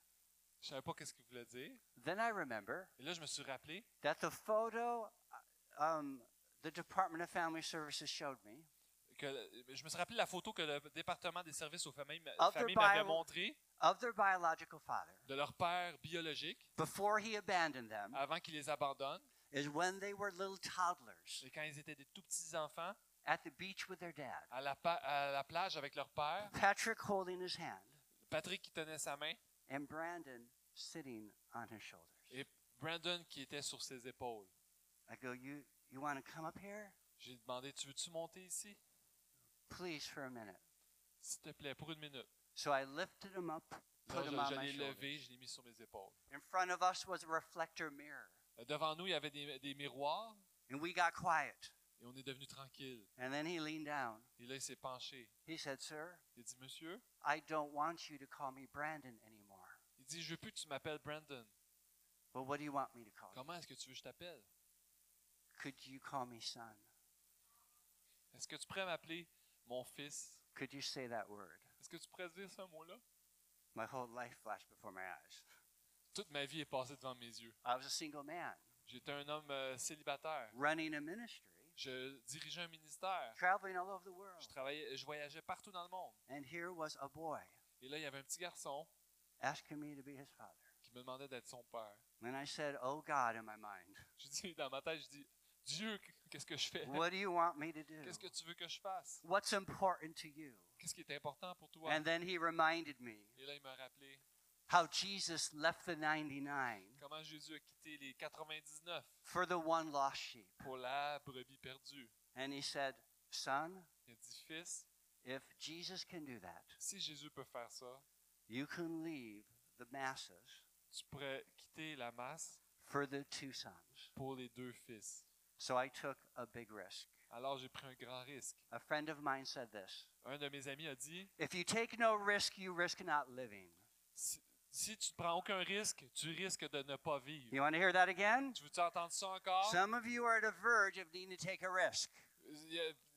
Je savais pas qu'est-ce qu'il voulait dire. Then I remember Et là, je me suis rappelé that the photo um, the Department of Family Services showed me que je me suis rappelé la photo que le département des services aux familles, Of their familles m'avait montrée of their biological father de leur père biologique before he abandoned them avant qu'il les abandonne. is when they were little toddlers Et quand ils étaient des tout petits enfants at the beach with their dad. à la, pa- à la plage avec leur père, Patrick holding his hand Patrick qui tenait sa main and Brandon sitting on his shoulders. et Brandon qui était sur ses épaules. I go, you you want to come up here, J'ai demandé, tu veux-tu monter ici? please, for a minute? S'il te plaît, pour une minute. So I lifted him up, put Alors, him je, on je my l'ai shoulders. levé, je l'ai mis sur mes épaules. In front of us was a reflector mirror, Euh, Devant nous, il y avait des, des miroirs and we got quiet. Et on est devenu tranquille. And then he leaned down. Et là, il s'est penché. He said, "Sir, Il dit, Monsieur, I don't want you to call me Brandon anymore. il dit, je veux plus que tu m'appelles Brandon. Well, what do you want me to call you? Comment est-ce que tu veux que je t'appelle? Could you call me son? Est-ce que tu pourrais m'appeler mon fils? Could you say that word?" Est-ce que tu pourrais dire ce mot-là? My whole life flashed before my eyes. Toute ma vie est passée devant mes yeux. I was a single man J'étais un homme euh, célibataire. running a ministry, Je dirigeais un ministère. traveling all over the world. Je travaillais, je voyageais partout dans le monde. And here was a boy Et là, il y avait un petit garçon asking me to be his father. qui me demandait d'être son père. And I said, Oh God, in my mind, Je dis dans ma tête, je dis, Dieu, qu'est-ce que je fais? what do you want me to do? Qu'est-ce que tu veux que je fasse? What's important to you? Qu'est-ce qui est important pour toi? And then he reminded me Et là, il m'a rappelé how Jesus left the 99 comment Jésus a quitté les 99 for the one lost sheep. pour la brebis perdue. And he said, Son, Il a dit, Fils, if Jesus can do that, si Jésus peut faire ça, you can leave the masses tu pourrais quitter la masse for the two sons. pour les deux fils. So I took a big risk. Alors j'ai pris un grand risque. A friend of mine said this Un de mes amis a dit, If you take no risk, you risk not living. si, si tu ne prends aucun risque, tu risques de ne pas vivre. You want to hear that again? Tu veux-tu entendre ça encore? Some of you are at a verge of needing to take a risk.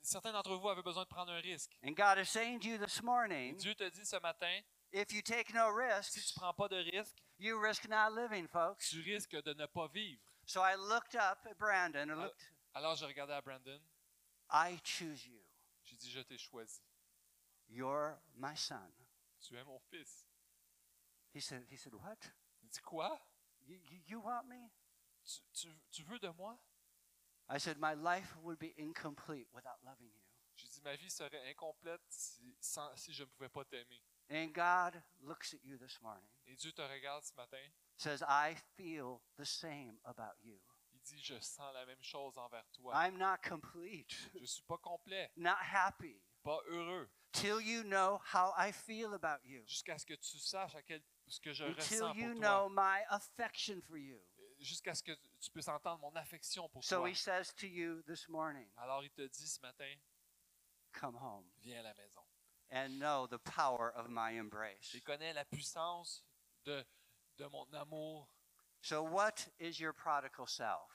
Certains d'entre vous avaient besoin de prendre un risque. And God is saying to you this Et morning Dieu te dit ce matin, if you take no si tu risks, prends pas de risque, you risk not living, folks. tu risques de ne pas vivre. So I looked up at Brandon and Uh, looked, Alors je regardais à Brandon, I choose you. j'ai dit, je t'ai choisi. You're my son. Tu es mon fils. He said, he said, What? Il dit, quoi? You, want me? Tu, tu- tu veux de moi? I said, My life would be incomplete without loving you. J'ai dit, ma vie serait incomplète si, sans- si je ne pouvais pas t'aimer. And God looks at you this morning, Et Dieu te regarde ce matin, says, I feel the same about you. il dit, je sens la même chose envers toi. I'm not complete, Je ne suis pas complet, not happy, pas heureux, till you know how I feel about you, jusqu'à ce que tu saches à quel, ce que je until ressens you pour know toi, my affection for you. jusqu'à ce que tu puisses entendre mon affection pour So toi. he says to you this morning, Alors il te dit ce matin, Come home viens à la maison. and know the power of my embrace. Et connais la puissance de, de mon amour. So, what is your prodigal self?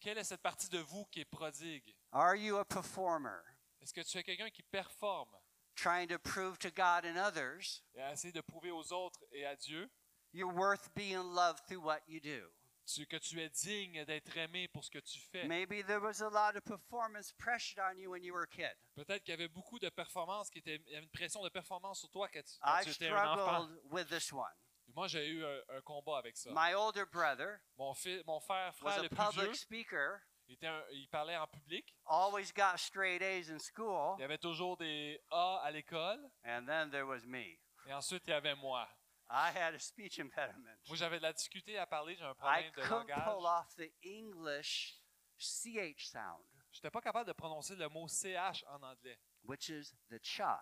Quelle est cette partie de vous qui est prodigue? Are you a performer, Est-ce que tu es quelqu'un qui performe? Trying to prove to God and others et a essayé de prouver aux autres et à Dieu you're worth being loved through what you do? tu- que tu es digne d'être aimé pour ce que tu fais? Maybe there was a lot of performance pressured on you when you were a kid. Peut-être qu'il y avait beaucoup de performances, qui étaient, il y avait une pression de performance sur toi quand tu, quand I tu étais un enfant. struggled with this one. Moi, j'ai eu un, un combat avec ça. My older brother Mon, mon frère, was frère a le plus vieux, public speaker, il, était un- il parlait en public. always got straight A's in school, Il y avait toujours des A à l'école. and then there was me. Et ensuite, il y avait moi. I had a speech impediment. Moi, j'avais de la difficulté à parler, j'ai un I problème de couldn't pull langage. off the English CH sound, Je n'étais pas capable de prononcer le mot CH en anglais. which is the cha.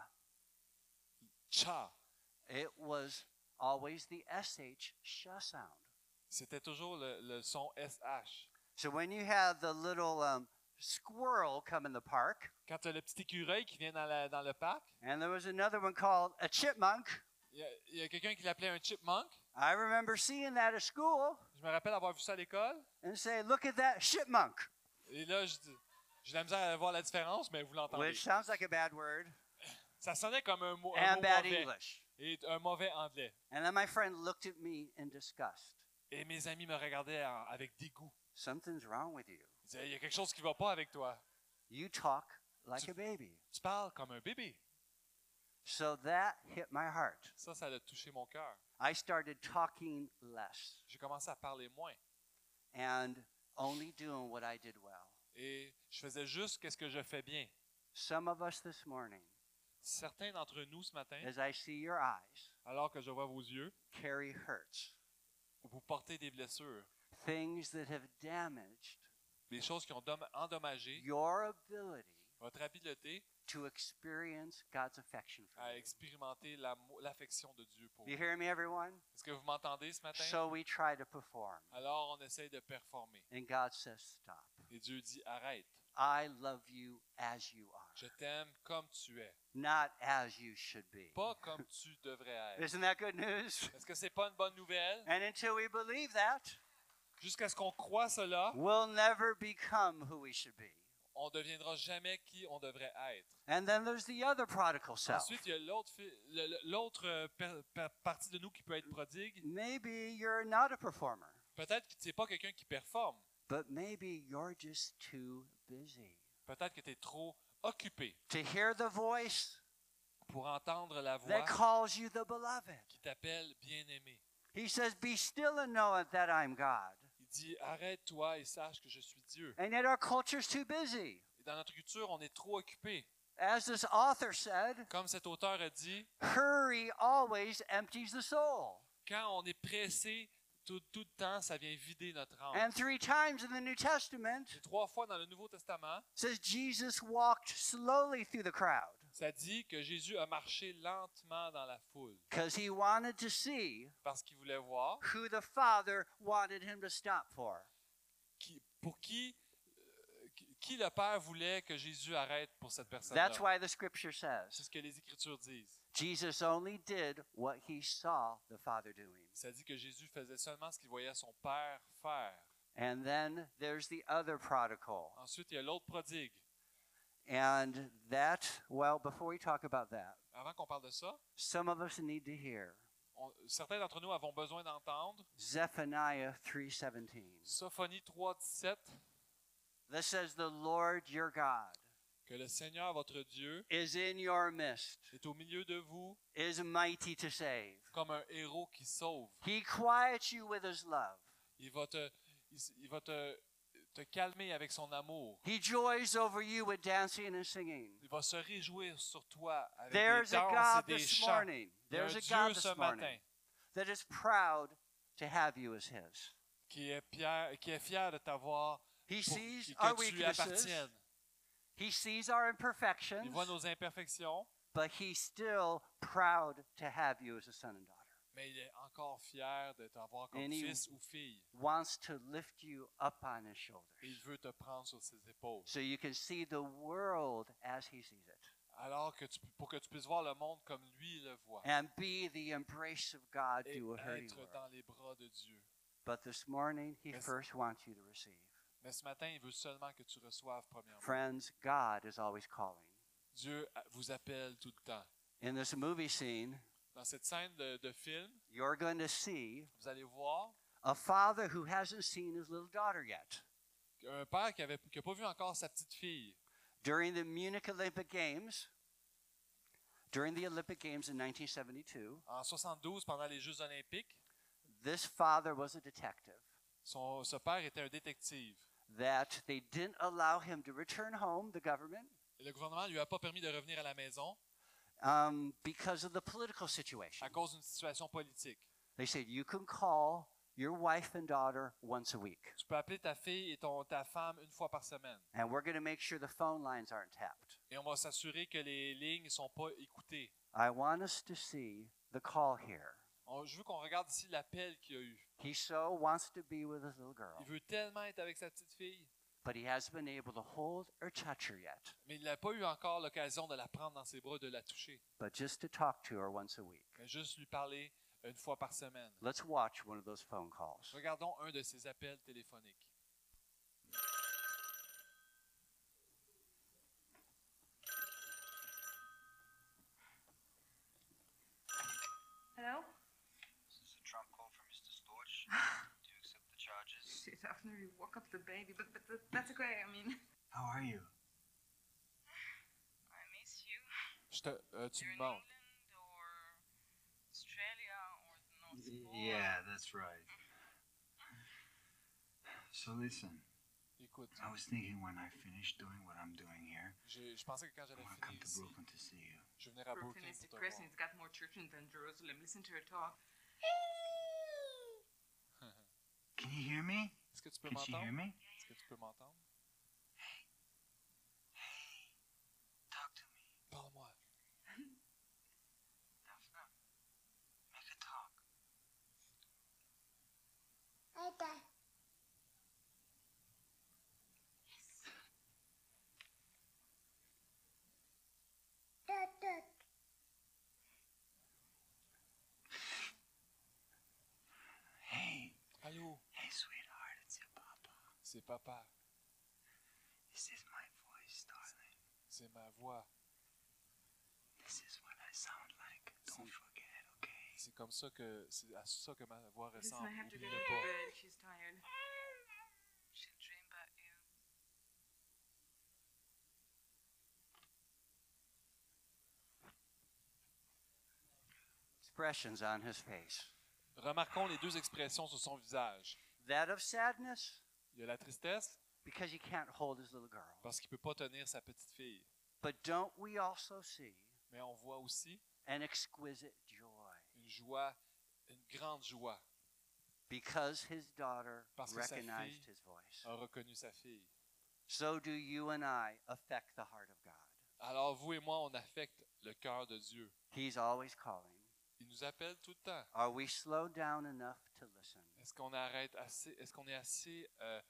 Cha. It was always the SH sha sound. C'était toujours le, le son SH. So when you have the little um, squirrel come in the park, Quand tu as le petit écureuil qui vient dans, la- dans le parc, and there was another one called a chipmunk, il y a, a quelqu'un qui l'appelait un chipmunk. I remember seeing that at school Je me rappelle avoir vu ça à l'école. and say, "Look at that chipmunk." Et là, je, dis- J'ai la misère à voir la différence, mais vous l'entendez. which sounds like a bad word, Ça sonnait comme un mot, un and mot bad mauvais English. et un mauvais anglais. And then my friend looked at me in disgust. Et mes amis me regardaient en- avec dégoût. Something's wrong with you. Ils disaient, il y a quelque chose qui va pas avec toi. You talk like Tu- a baby. Tu parles comme un bébé. So that hit my heart. Ça, ça a touché mon cœur. I started talking less J'ai commencé à parler moins. and only doing what I did well. Et je faisais juste qu'est-ce que je fais bien. Some of us this morning, Certains d'entre nous ce matin, as I see your eyes, alors que je vois vos yeux, carry hurts, vous portez des blessures, things that have damaged des choses qui ont dom- endommagé your ability votre habileté to experience God's affection for à you. expérimenter l'affection de Dieu pour vous. You hear me, everyone? Est-ce que vous m'entendez ce matin? So we try to perform, Alors on essaye de performer. and God says, Stop. Et Dieu dit, arrête. I love you as you are, Je t'aime comme tu es, not as you should be. pas comme tu devrais *laughs* être. Isn't that good news? Est-ce que c'est pas une bonne nouvelle? And until we believe that, Jusqu'à ce qu'on croit cela, we'll never become who we should be. on ne deviendra jamais qui on devrait être. And then there's the other prodigal self. Ensuite, il y a l'autre euh, partie de nous qui peut être prodigue. Maybe you're not a performer, Peut-être que tu n'es pas quelqu'un qui performe. but maybe you're just too busy Peut-être que tu es trop occupé to hear the voice pour entendre la voix that calls you the beloved. qui t'appelle bien-aimé. He says, Be still and know that I'm God. Il dit Arrête-toi et sache que je suis Dieu. And yet our culture's too busy. Et dans notre culture, on est trop occupé. As this author said, Comme cet auteur a dit hurry always empties the soul. Quand on est pressé tout, tout le temps, ça vient vider notre âme. And three times in the New Testament, Et trois fois dans le Nouveau Testament, says Jesus walked slowly through the crowd ça dit que Jésus a marché lentement dans la foule because he wanted to see parce qu'il voulait voir who the Father wanted him to stop for. qui, pour qui, euh, qui- le Père voulait que Jésus arrête pour cette personne-là. That's why the scripture C'est says ce que les Écritures disent. Jesus only did what he saw the Father doing. Ça dit que Jésus faisait seulement ce qu'il voyait son Père faire. And then there's the other prodigal. Ensuite, il y a l'autre prodigue. And that, well, before we talk about that, Avant qu'on parle de ça, some of us need to hear on- certains d'entre nous avons besoin d'entendre Zephaniah 3:17. Sophonie 3.17 That says the Lord your God que le Seigneur, votre Dieu, is in your midst, est au milieu de vous is mighty to save. comme un héros qui sauve. He quiets you with his love. Il va te, il, s- il va te, te calmer avec son amour. He joys over you with dancing and singing. Il va se réjouir sur toi avec There's des a danses God et des this chants. morning. Il y a un There's a Dieu God ce this matin morning that is proud to have you as his. qui est, fier, qui est fier de t'avoir He sees our que tu lui weaknesses. appartiennes. He sees our Il imperfections, voit nos imperfections, but he's still proud to have you as a son and daughter. Mais il est encore fier de t'avoir comme And he- fils ou fille. Wants to lift you up on his Et shoulders il veut te prendre sur ses épaules. so you can see the world as he sees it Alors que tu, pour que tu puisses voir le monde comme lui le voit. and be the embrace of God Et to a hurting être world. dans les bras de Dieu. But this morning, he Yes. first wants you to receive. Mais ce matin, il veut seulement que tu reçoives premièrement. Friends, God is always calling. Dieu vous appelle tout le temps. In this movie scene, Dans cette scène de, de film, you're going to see vous allez voir a father who hasn't seen his little daughter yet. un père qui n'a pas vu encore sa petite fille. During the Munich Olympic Games, during the Olympic Games in 1972, En 72, pendant les Jeux olympiques, this father was a detective son, ce père était un détective. that they didn't allow him to return home, the government, Et le gouvernement ne lui a pas permis de revenir à la maison um, because of the political situation. à cause d'une situation politique. They said, you can call your wife and daughter once a week, Tu peux appeler ta fille et ton, ta femme une fois par semaine. and we're going to make sure the phone lines aren't tapped. Et on va s'assurer que les lignes ne sont pas écoutées. I want us to see the call here. On- je veux qu'on regarde ici l'appel qu'il a eu. He so wants to be with his little girl, Il veut tellement être avec sa petite fille, but he hasn't been able to hold or touch her yet, mais il n'a pas eu encore l'occasion de la prendre dans ses bras, de la toucher. but just to talk to her once a week. Mais juste lui parler une fois par semaine. Let's watch one of those phone calls. Regardons un de ces appels téléphoniques. She definitely woke up the baby, but, but that- that's okay. I mean, How are you? I miss you. Je te, euh, tu You're in. England or Australia or the North Pole. Yeah, that's right. So listen, Écoute, I was thinking when I finish doing what I'm doing here, j'ai- je pensais que quand I j'allais want to come finir to ici, Brooklyn to see you. je vais à Brooklyn Brooklyn is pour te depressing. voir. It's got more children than Jerusalem. Listen to her talk. Can you hear me? Est-ce que tu peux Can she hear m'entendre? me? Est-ce que tu peux m'entendre? Talk to me. Parle-moi. Daphne, make a talk. Hey, Allô? hey, sweetheart, it's your papa. C'est papa. This is my voice, darling. C'est ma voix. This is what I sound like. Don't See. forget, okay? C'est comme ça que c'est à ça que ma voix Listen, ressemble. I have to get Oublie-le her to pas. bed. She's tired. She'll dream about you. Expressions on his face. Remarquons les deux expressions sur son visage. That of sadness, Il y a la tristesse because he can't hold his little girl. parce qu'il peut pas tenir sa petite fille. But don't we also see Mais on voit aussi an exquisite joy? une joie, une grande joie Because his daughter Parce que sa recognized fille his voice. a reconnu sa fille. So do you and I affect the heart of God. Alors vous et moi, on affecte le cœur de Dieu. He's always calling. Il nous appelle tout le temps. Are we slowed down enough to listen? Est-ce qu'on arrête assez Est-ce qu'on est assez euh,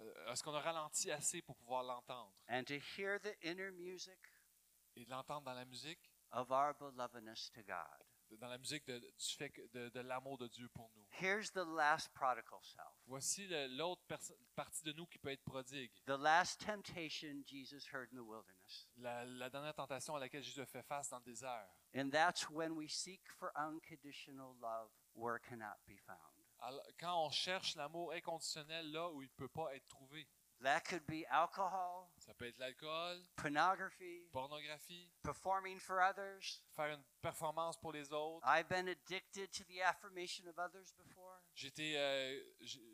euh, Est-ce qu'on a ralenti assez pour pouvoir l'entendre? And to hear the inner music et de l'entendre dans la musique, of our belovedness to God. dans la musique de, du fait que- de, de l'amour de Dieu pour nous. Here's the last prodigal self. Voici l'autre partie de nous qui peut être prodigue. The last temptation Jesus heard in the wilderness. La, la dernière tentation à laquelle Jésus a fait face dans le désert. And that's when we seek for unconditional love where it cannot be found. Alors, quand on cherche l'amour inconditionnel là où il ne peut pas être trouvé, That could be alcohol, ça peut être l'alcool, pornography, pornographie, performing for others. faire une performance pour les autres. I've been addicted to the affirmation of others before. J'étais euh,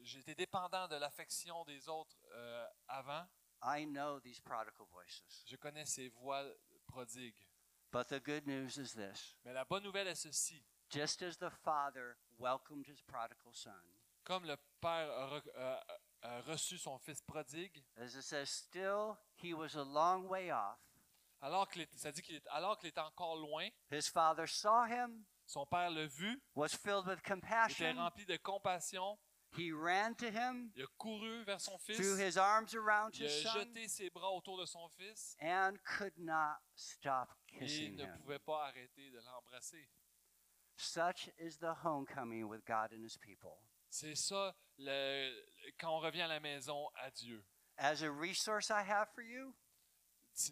j'étais dépendant de l'affection des autres euh, avant. I know these prodigal voices. Je connais ces voix prodigues. But the good news is this Mais la bonne nouvelle est ceci. Just as the father welcomed his prodigal son, Comme le Père a, re- euh, a reçu son fils prodigue, as it says, still he was a long way off. alors qu'il est- ça dit qu'il est, alors qu'il était encore loin, His father saw him, son Père l'a vu, was filled with était rempli de compassion, He ran to him, il a couru vers son fils, threw his arms around il a son, jeté ses bras autour de son fils and could not stop et kissing ne him. pouvait pas arrêter de l'embrasser. Such is the homecoming with God and his people. C'est ça le- quand on revient à la maison à Dieu. As a resource I have for you,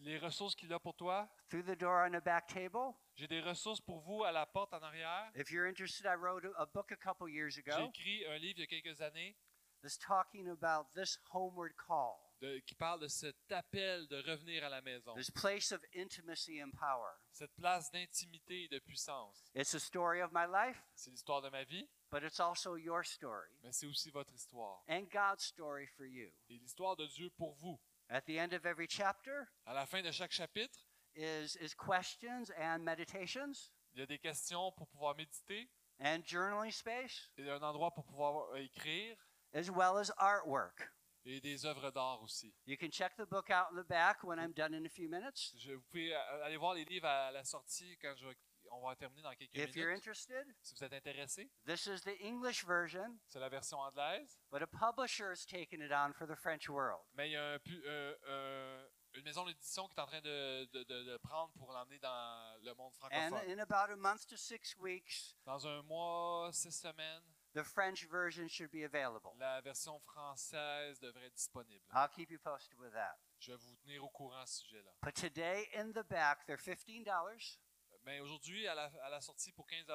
Les ressources qu'il a pour toi, through the door on the back table. j'ai des ressources pour vous à la porte en arrière. If you're interested, I wrote a, book a couple years J'ai ago écrit un livre il y a quelques années that's talking about this homeward call, de- qui parle de cet appel de revenir à la maison, this place of intimacy and power. cette place d'intimité et de puissance. It's a story of my life, C'est l'histoire de ma vie, but it's also your story mais c'est aussi votre histoire. and God's story for you. Et l'histoire de Dieu pour vous. At the end of every chapter À la fin de chaque chapitre, is, is questions and meditations il y a des questions pour pouvoir méditer, and journaling space, il y a un endroit pour pouvoir écrire as well as artwork. Et des œuvres d'art aussi. You can check the book out in the back when I'm done in a few minutes. Je, vous pouvez euh, aller voir les livres à la sortie quand je on va terminer dans quelques If you're minutes. interested, Si vous êtes intéressé, this is the English version, c'est la version anglaise. but a publisher has taken it on for the French world. Mais il y a un euh, euh, une maison d'édition qui est en train de, de- de- de prendre pour l'emmener dans le monde And francophone. in about a month to six weeks, Dans un mois, six semaines, the French version should be available. la version française devrait être disponible. I'll keep you posted with that. Je vais vous tenir au courant à ce sujet-là. But today in the back, they're $15. Mais aujourd'hui, à la, à la sortie pour 15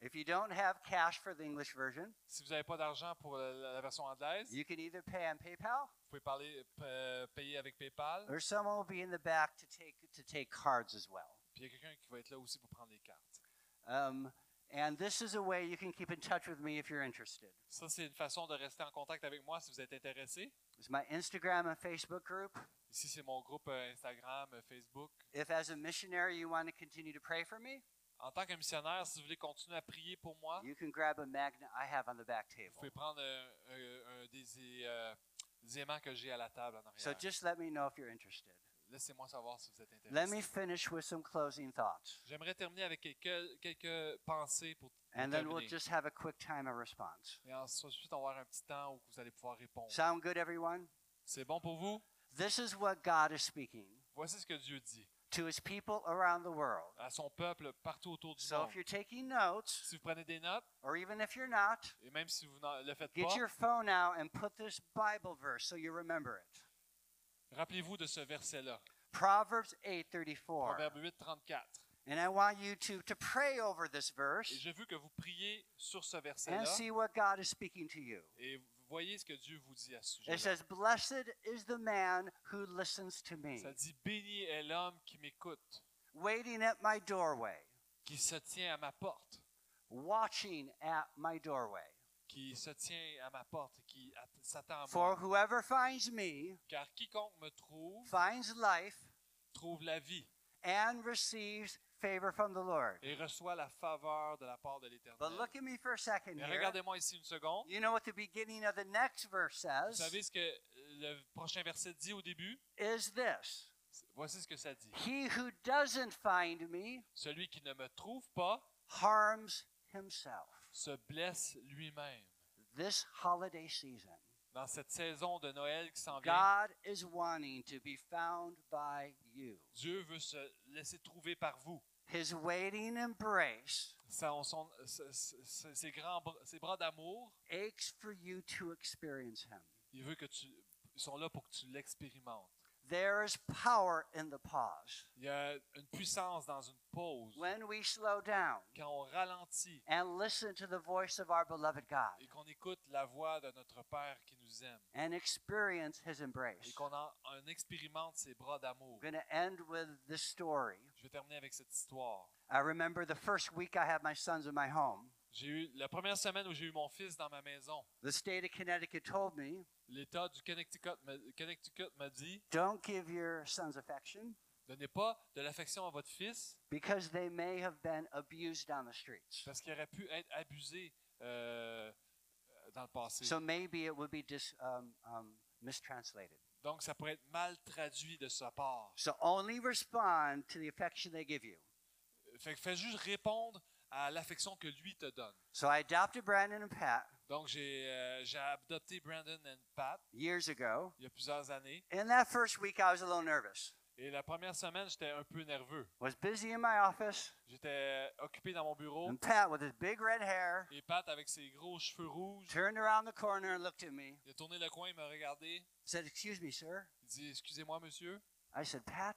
If you don't have cash for the English version, si vous n'avez pas d'argent pour la, la version anglaise, you can either pay on PayPal vous pouvez parler, euh, payer avec PayPal. or someone will be in the back to take to take cards as well. Puis il y a quelqu'un qui va être là aussi pour prendre les cartes. Um, and this is a way you can keep in touch with me if you're interested. Ça, c'est une façon de rester en contact avec moi si vous êtes intéressé. It's my Instagram and Facebook group? Ici, c'est mon groupe euh, Instagram, euh, Facebook. If as a missionary you want to continue to pray for me, En tant que missionnaire, si vous voulez continuer à prier pour moi, you can grab a magnet I have on the back vous table. pouvez prendre un, un- un des, euh, des aimants que j'ai à la table en So arrière. just let me know if you're interested. Laissez-moi savoir si vous êtes Let me intéressé. finish with some closing thoughts. J'aimerais terminer avec quelques, quelques pensées pour, And then we'll terminer. just have a quick time of response. Et ensuite, on va avoir un petit temps où vous allez pouvoir répondre. Sound good, everyone? C'est bon pour vous? This is what God is speaking Voici ce que Dieu dit to his people around the world. à son peuple partout autour du So monde. if you're taking notes, Si vous prenez des notes, or even if you're not, et même si vous ne le faites get pas, your phone out and put this Bible verse so you remember it. Rappelez-vous de ce verset-là. Proverbs 8:34. Proverbe 8, 34. And I want you to, to pray over this Et verse je veux que vous priez sur ce and verset-là see what God is speaking to you. et voyez ce que Dieu vous dit à ce It sujet. says, Blessed is the man who listens to me, Ça dit Béni est l'homme qui m'écoute, waiting at my doorway, qui se tient à ma porte, watching at my doorway. Qui se tient à ma porte, qui at- s'attend à For moi. whoever finds me Car quiconque me trouve, finds life trouve la vie and receives favor from the Lord. et reçoit la faveur de la part de But l'Éternel. look at me for a second Mais here. regardez-moi ici une seconde. You know what the beginning of the next verse Vous says? savez ce que le prochain verset dit au début? is this Voici ce que ça dit. He who doesn't find me Celui qui ne me trouve pas harms himself. Se blesse lui-même. This holiday season, Dans cette saison de Noël qui s'en vient, God is wanting to be found by you. Dieu veut se laisser trouver par vous. His waiting embrace Son- son- ce- ses, grands bras, ses bras d'amour, aches for you to experience Him. il veut que tu, ils sont là pour que tu l'expérimentes. There is power in the pause. Il y a une puissance dans une pause. When we slow down Quand on ralentit and listen to the voice of our beloved God et qu'on écoute la voix de notre Père qui nous aime and experience His embrace. et qu'on en, expérimente ses bras d'amour. I'm going to end with this story. Je vais terminer avec cette histoire. I remember the first week I had my sons in my home. J'ai eu la première semaine où j'ai eu mon fils dans ma maison. The state of Connecticut told me, L'État du Connecticut m'a dit don't give your sons affection donnez pas de l'affection à votre fils because they may have been abused on the streets. parce qu'il aurait pu être abusé euh, euh, dans le passé. So maybe it would be dis, um, um, mistranslated. Donc, ça pourrait être mal traduit de sa part. So only respond to the affection they give you. Fait que fais juste répondre à l'affection que lui te donne. So I adopted Brandon and Pat Donc, j'ai euh, j'ai adopté Brandon et Pat years ago. il y a plusieurs années. In that first week, I was a little nervous. Et la première semaine, j'étais un peu nerveux. Was busy in my office, J'étais occupé dans mon bureau. and Pat, with his big red hair, Et Pat, avec ses gros cheveux rouges, turned around the corner and looked at me. il a tourné le coin, il m'a regardé. Said, "Excuse me, sir." Il dit Excusez-moi, monsieur. I said, "Pat,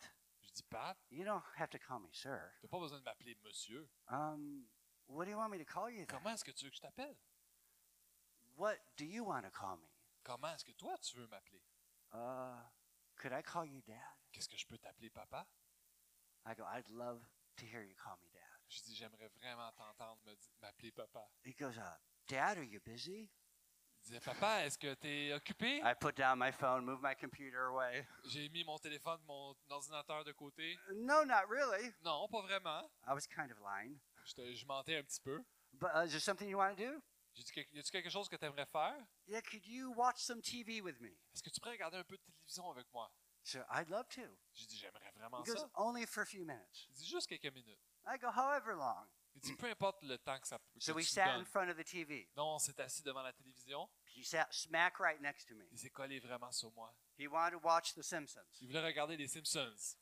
dis Pat, you don't have to call me sir. t'as pas besoin de m'appeler monsieur. Um, what do you want me to call you then? Comment est-ce que tu veux que je t'appelle? What do you want to call me? Comment est-ce que toi, tu veux m'appeler? Uh, could I call you Dad? Qu'est-ce que je peux t'appeler papa? I go, I'd love to hear you call me Dad. Je dis J'aimerais vraiment t'entendre m'appeler papa. He goes, uh, Dad, are you busy? Il disait Papa, est-ce que t'es occupé? I put down my phone, moved my computer away. J'ai mis mon téléphone, mon ordinateur de côté. No, not really. Non, pas vraiment. I was kind of lying. Je, je mentais un petit peu. But uh, is there something you want to do? J'ai dit Y a-tu quelque chose que tu aimerais faire? Yeah, could you watch some TV with me? Est-ce que tu pourrais regarder un peu de télévision avec moi? So I'd love to. J'ai dit J'aimerais vraiment He goes, ça. only for a few minutes. Il dit juste quelques minutes. I go, however long. Dit Peu importe le temps que ça que So we tu sat in donnes. front of the TV. Non, on s'est assis devant la télévision. He sat smack right next to me. Il s'est collé vraiment sur moi. He wanted to watch The Simpsons. Il voulait regarder les Simpsons.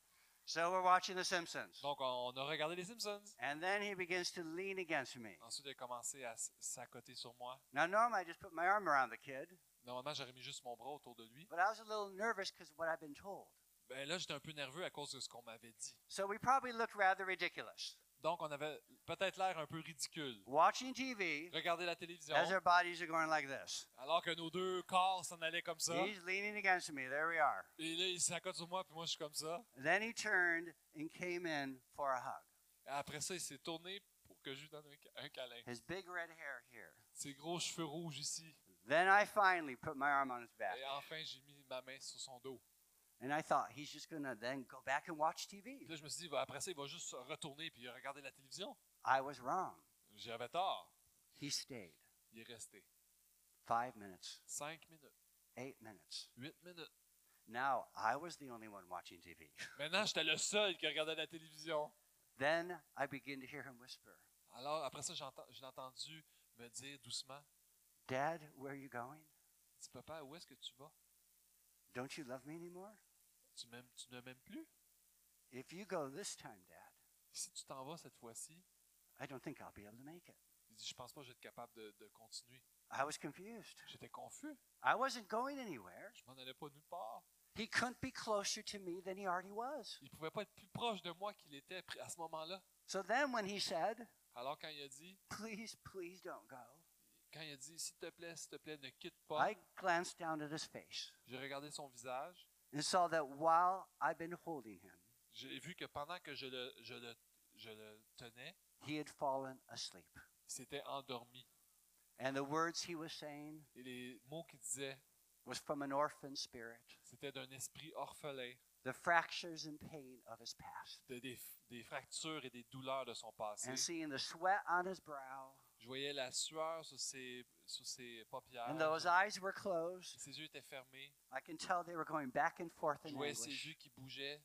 So we're watching The Simpsons. Donc, on a regardé les Simpsons. And then he begins to lean against me. Ensuite, il a commencé à s'accoter sur moi. Now, normally I just put my arm around the kid, Normalement, j'aurais mis juste mon bras autour de lui. but I was a little nervous because of what I've been told. Ben là, j'étais un peu nerveux à cause de ce qu'on m'avait dit. So we probably looked rather ridiculous. Donc, on avait peut-être l'air un peu ridicule. watching TV Regarder la télévision, as our bodies are going like this. alors que nos deux corps s'en allaient comme ça. He's leaning against me. There we are. Et là, il s'accote sur moi, puis moi, je suis comme ça. Then he turned and came in for a hug. Et après ça, il s'est tourné pour que je lui donne un, câlin. His big red hair here. Ses gros cheveux rouges ici. Then I finally put my arm on his back. Et enfin, j'ai mis ma main sur son dos. And I thought he's just going to then go back and watch TV. Puis là, je me suis dit, bah, après ça, il va juste retourner puis regarder la télévision. I was wrong. J'avais tort. He stayed Il est resté. five minutes, Cinq minutes, eight minutes. huit minutes. Now I was the only one watching TV. *laughs* Maintenant, j'étais le seul qui regardait la télévision. Then I begin to hear him whisper, Alors, après ça, je l'ai entendu me dire doucement, Dad, where are you going? « Dis, papa, où est-ce que tu vas? Don't you love me anymore? Tu, m'aimes- tu ne m'aimes plus? If you go this time, Dad, Si tu t'en vas cette fois-ci, I don't think I'll be able to make it. il dit, je pense pas que je vais être capable de, de continuer. I was confused. J'étais confus. I wasn't going anywhere. Je m'en allais pas nulle part. He couldn't be closer to me than he already was. Il pouvait pas être plus proche de moi qu'il était à ce moment-là. So then when he said, Alors quand il a dit, Please, please don't go, quand il a dit, s'il te plaît, s'il te plaît, ne quitte pas, I glanced down at his face j'ai regardé son visage. And saw that while I've been holding him, J'ai vu que pendant que je le, je le, je le tenais, he had fallen asleep. il s'était endormi. And the words he was saying Et les mots qu'il disait, was from an orphan spirit, c'était d'un esprit orphelin, the fractures and pain of his past. de des, des fractures et des douleurs de son passé. And seeing the sweat on his brow, Je voyais la sueur sur ses, sur ses paupières. and those eyes were closed, Ses yeux étaient fermés. I can tell they were going back and forth Je in voyais ses yeux qui bougeaient.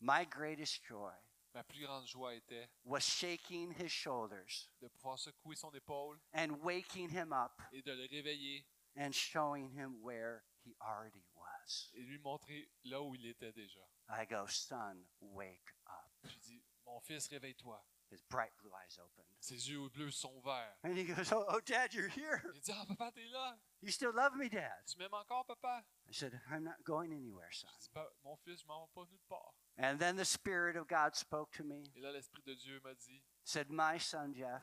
My greatest joy Ma plus grande joie était was shaking his shoulders de pouvoir secouer son épaule and waking him up et de le réveiller and showing him where he already was. et lui montrer là où il était déjà. I go, son, wake up. Je dis, mon fils, réveille-toi. His bright blue eyes opened. Ses yeux bleus sont ouverts. And he goes, oh, oh, Dad, you're here. Il dit, ah, papa, t'es là. You still love me, Dad? Tu m'aimes encore, papa? I said, I'm not going anywhere, son. Je dis, mon fils, je m'en vais pas nulle part. And then the Spirit of God spoke to me, Et là, l'Esprit de Dieu m'a dit, said, My son, Jeff,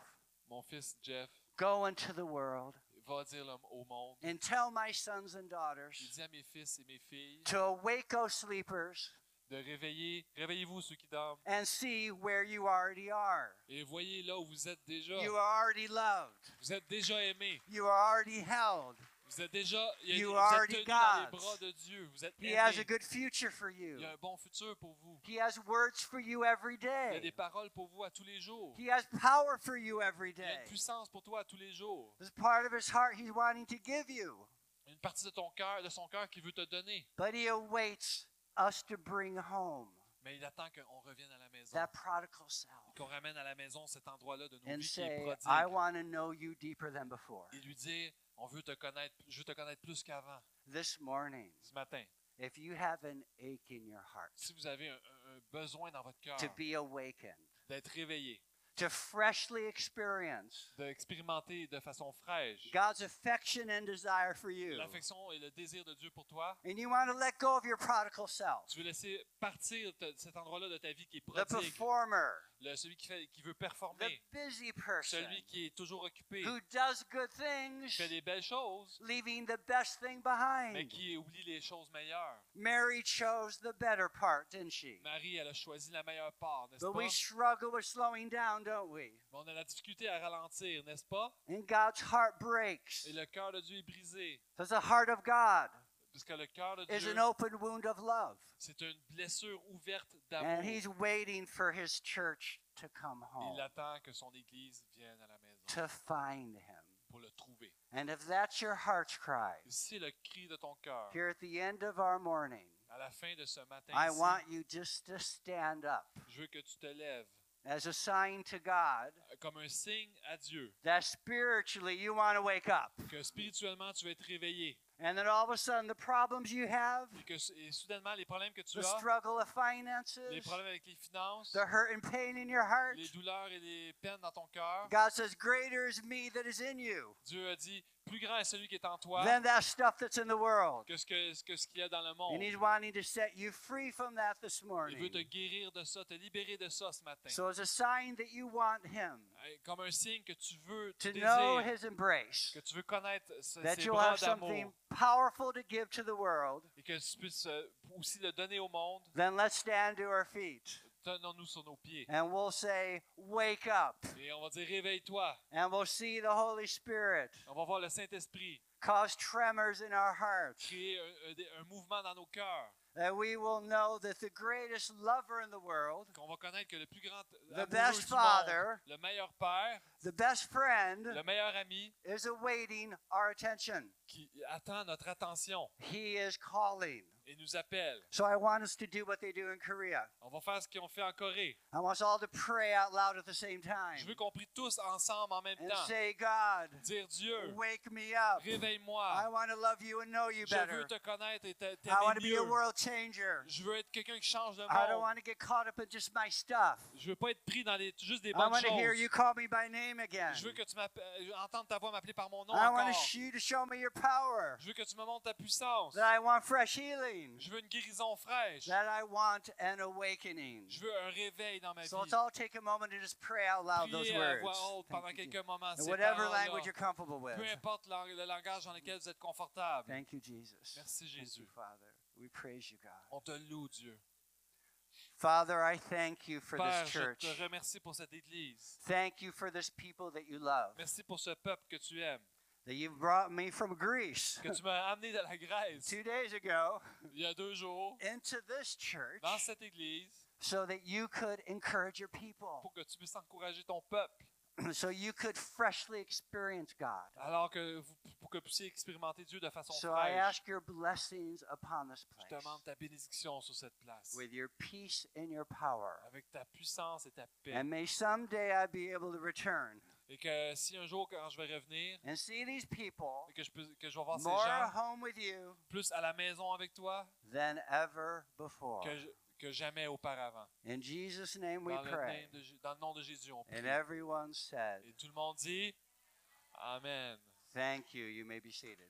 mon fils, Jeff, go into the world va dire au monde. and tell my sons and Il daughters dit à mes fils et mes filles to awake, O sleepers, de réveiller, réveillez-vous ceux qui dorment. and see where you already are. Et voyez là où vous êtes déjà. You are already loved. Vous êtes déjà aimés. You are already held. Vous êtes déjà il You vous êtes dans les bras de Dieu. Vous êtes He has a good future for Il you. y a un bon futur pour vous. He has words for you every Il y a des day. paroles pour vous à tous les jours. He has power for you every Il y a day. une puissance pour toi à tous les jours. There's part of his heart he's wanting to give you. Une partie de ton cœur, de son cœur qui veut te donner. But he awaits us to bring home Mais il attend qu'on revienne à la maison. that prodigal self Qu'on ramène à la maison cet endroit-là de nos and vies qui est prodigue. I want to know you deeper than before. Et lui dire, on veut te connaître, je veux te connaître plus qu'avant. This morning, Ce matin, if you have an ache in your heart si vous avez un, un- un besoin dans votre cœur to be awakened, d'être réveillé, to freshly experience d'expérimenter de façon fraîche. God's affection and desire for you, l'affection et le désir de Dieu pour toi, and you want to let go of your prodigal self, tu veux laisser partir de cet endroit-là de ta vie qui est the prodigue, performer, le- celui qui, fait, qui veut the performer, busy person celui qui est toujours occupé, who does good qui things, fait des belles choses, leaving the best thing mais qui oublie les choses meilleures. Mary chose the better part, didn't she? Marie, elle a choisi la meilleure part, n'est-ce But pas? we struggle with slowing down, don't we? Mais on a la difficulté à ralentir, n'est-ce pas? And God's heart breaks. Et le cœur de Dieu est brisé. Because the heart of God Parce que le cœur de is Dieu, an open wound of love. c'est une blessure ouverte And d'amour. He's waiting for His church to come Il home, attend que son Église vienne à la maison to find Him. pour le trouver. And if that's your heart's cry, Et si c'est le cri de ton cœur, here at the end of our morning, à la fin de ce matin, I want you just to stand up je veux que tu te lèves as a sign to God euh, comme un signe à Dieu, that spiritually you want to wake up. que spirituellement tu vas être réveillé And then all of a sudden, the problems you have, et que et soudainement les problèmes que tu the as, struggle of les finances, problèmes avec les finances, the hurt and pain in your heart, les douleurs et les peines dans ton cœur, God says, Greater is me that is in you. Dieu a dit plus grand est celui qui est en toi than that stuff that's in the world. que ce que- que ce qu'il y a dans le monde. And He's wanting to set you free from that this Il veut morning. te guérir de ça, te libérer de ça ce matin. So, as a sign that you want Him, Comme un signe que tu veux, tu to know désires, His embrace, que tu veux connaître ce- that you'll bras have something d'amour powerful to give to the world, et que tu puisses euh, aussi le donner au monde, then let's stand to our feet tenons-nous sur nos pieds. and we'll say, Wake up. Et on va dire réveille-toi. And we'll see the Holy Spirit On va voir le Saint-Esprit cause tremors in our hearts. créer un, mouvement dans nos cœurs. That we will know that the greatest lover in the world, Qu'on va connaître que le plus grand the best du monde, father, le meilleur père, the best friend, le meilleur ami is awaiting our attention. qui attend notre attention He is calling. et nous appelle. So I want us to do what they do in Korea. On va faire ce qu'ils ont fait en Corée. I want us all to pray out loud at the same time Je veux qu'on prie tous ensemble en même and temps. say, God, Dire Dieu, wake me up. I réveille-moi. want to love you and know you Je veux better. te connaître et te- I want to t'aimer be a mieux. world changer. Je veux être quelqu'un qui change le I don't monde. want to get caught up in just my stuff. Je veux pas être pris dans les, juste des I bonnes want to hear you choses. call me by name again. Je veux que tu m'appelles- entendre ta voix m'appeler par mon nom I want encore. you to show me your power. Je veux que tu me montres ta puissance. That I want fresh healing. Je veux une guérison fraîche. That I want an awakening. Je veux un réveil dans ma vie. So let's all take a moment to just pray out loud those voix words. haute pendant Thank you, quelques moments. Jesus. ces In whatever language you're comfortable with. Peu importe le langage dans lequel vous êtes confortable. Thank you, Jesus. Merci, Thank you, Jésus. Father. We praise you, God. On te loue, Dieu. Father, I thank you for Père, this je church. te remercie pour cette église. Thank you for this people that you love. Merci pour ce peuple que tu aimes. That you've brought me from Greece Que tu m'as amené de la Grèce two days ago il y a deux jours into this church dans cette église so that you could encourage your people. pour que tu puisses encourager ton peuple. *clears throat* so you could freshly experience God. Alors que vous, pour que vous puissiez expérimenter Dieu de façon So I fraîche. ask your blessings upon this Je place demande ta bénédiction sur cette place. with your peace and your power. Avec ta puissance et ta paix. And may someday I be able to return Et que si un jour, quand je vais revenir, and see these people et que je, peux, que je vais voir ces more gens at home with you plus à la maison avec toi than ever before. que, je- que jamais auparavant. In Jesus' name we Dans le, pray. nom de, J- dans le nom de Jésus, on prie. And everyone said, Et tout le monde dit Amen. Thank you. You may be seated.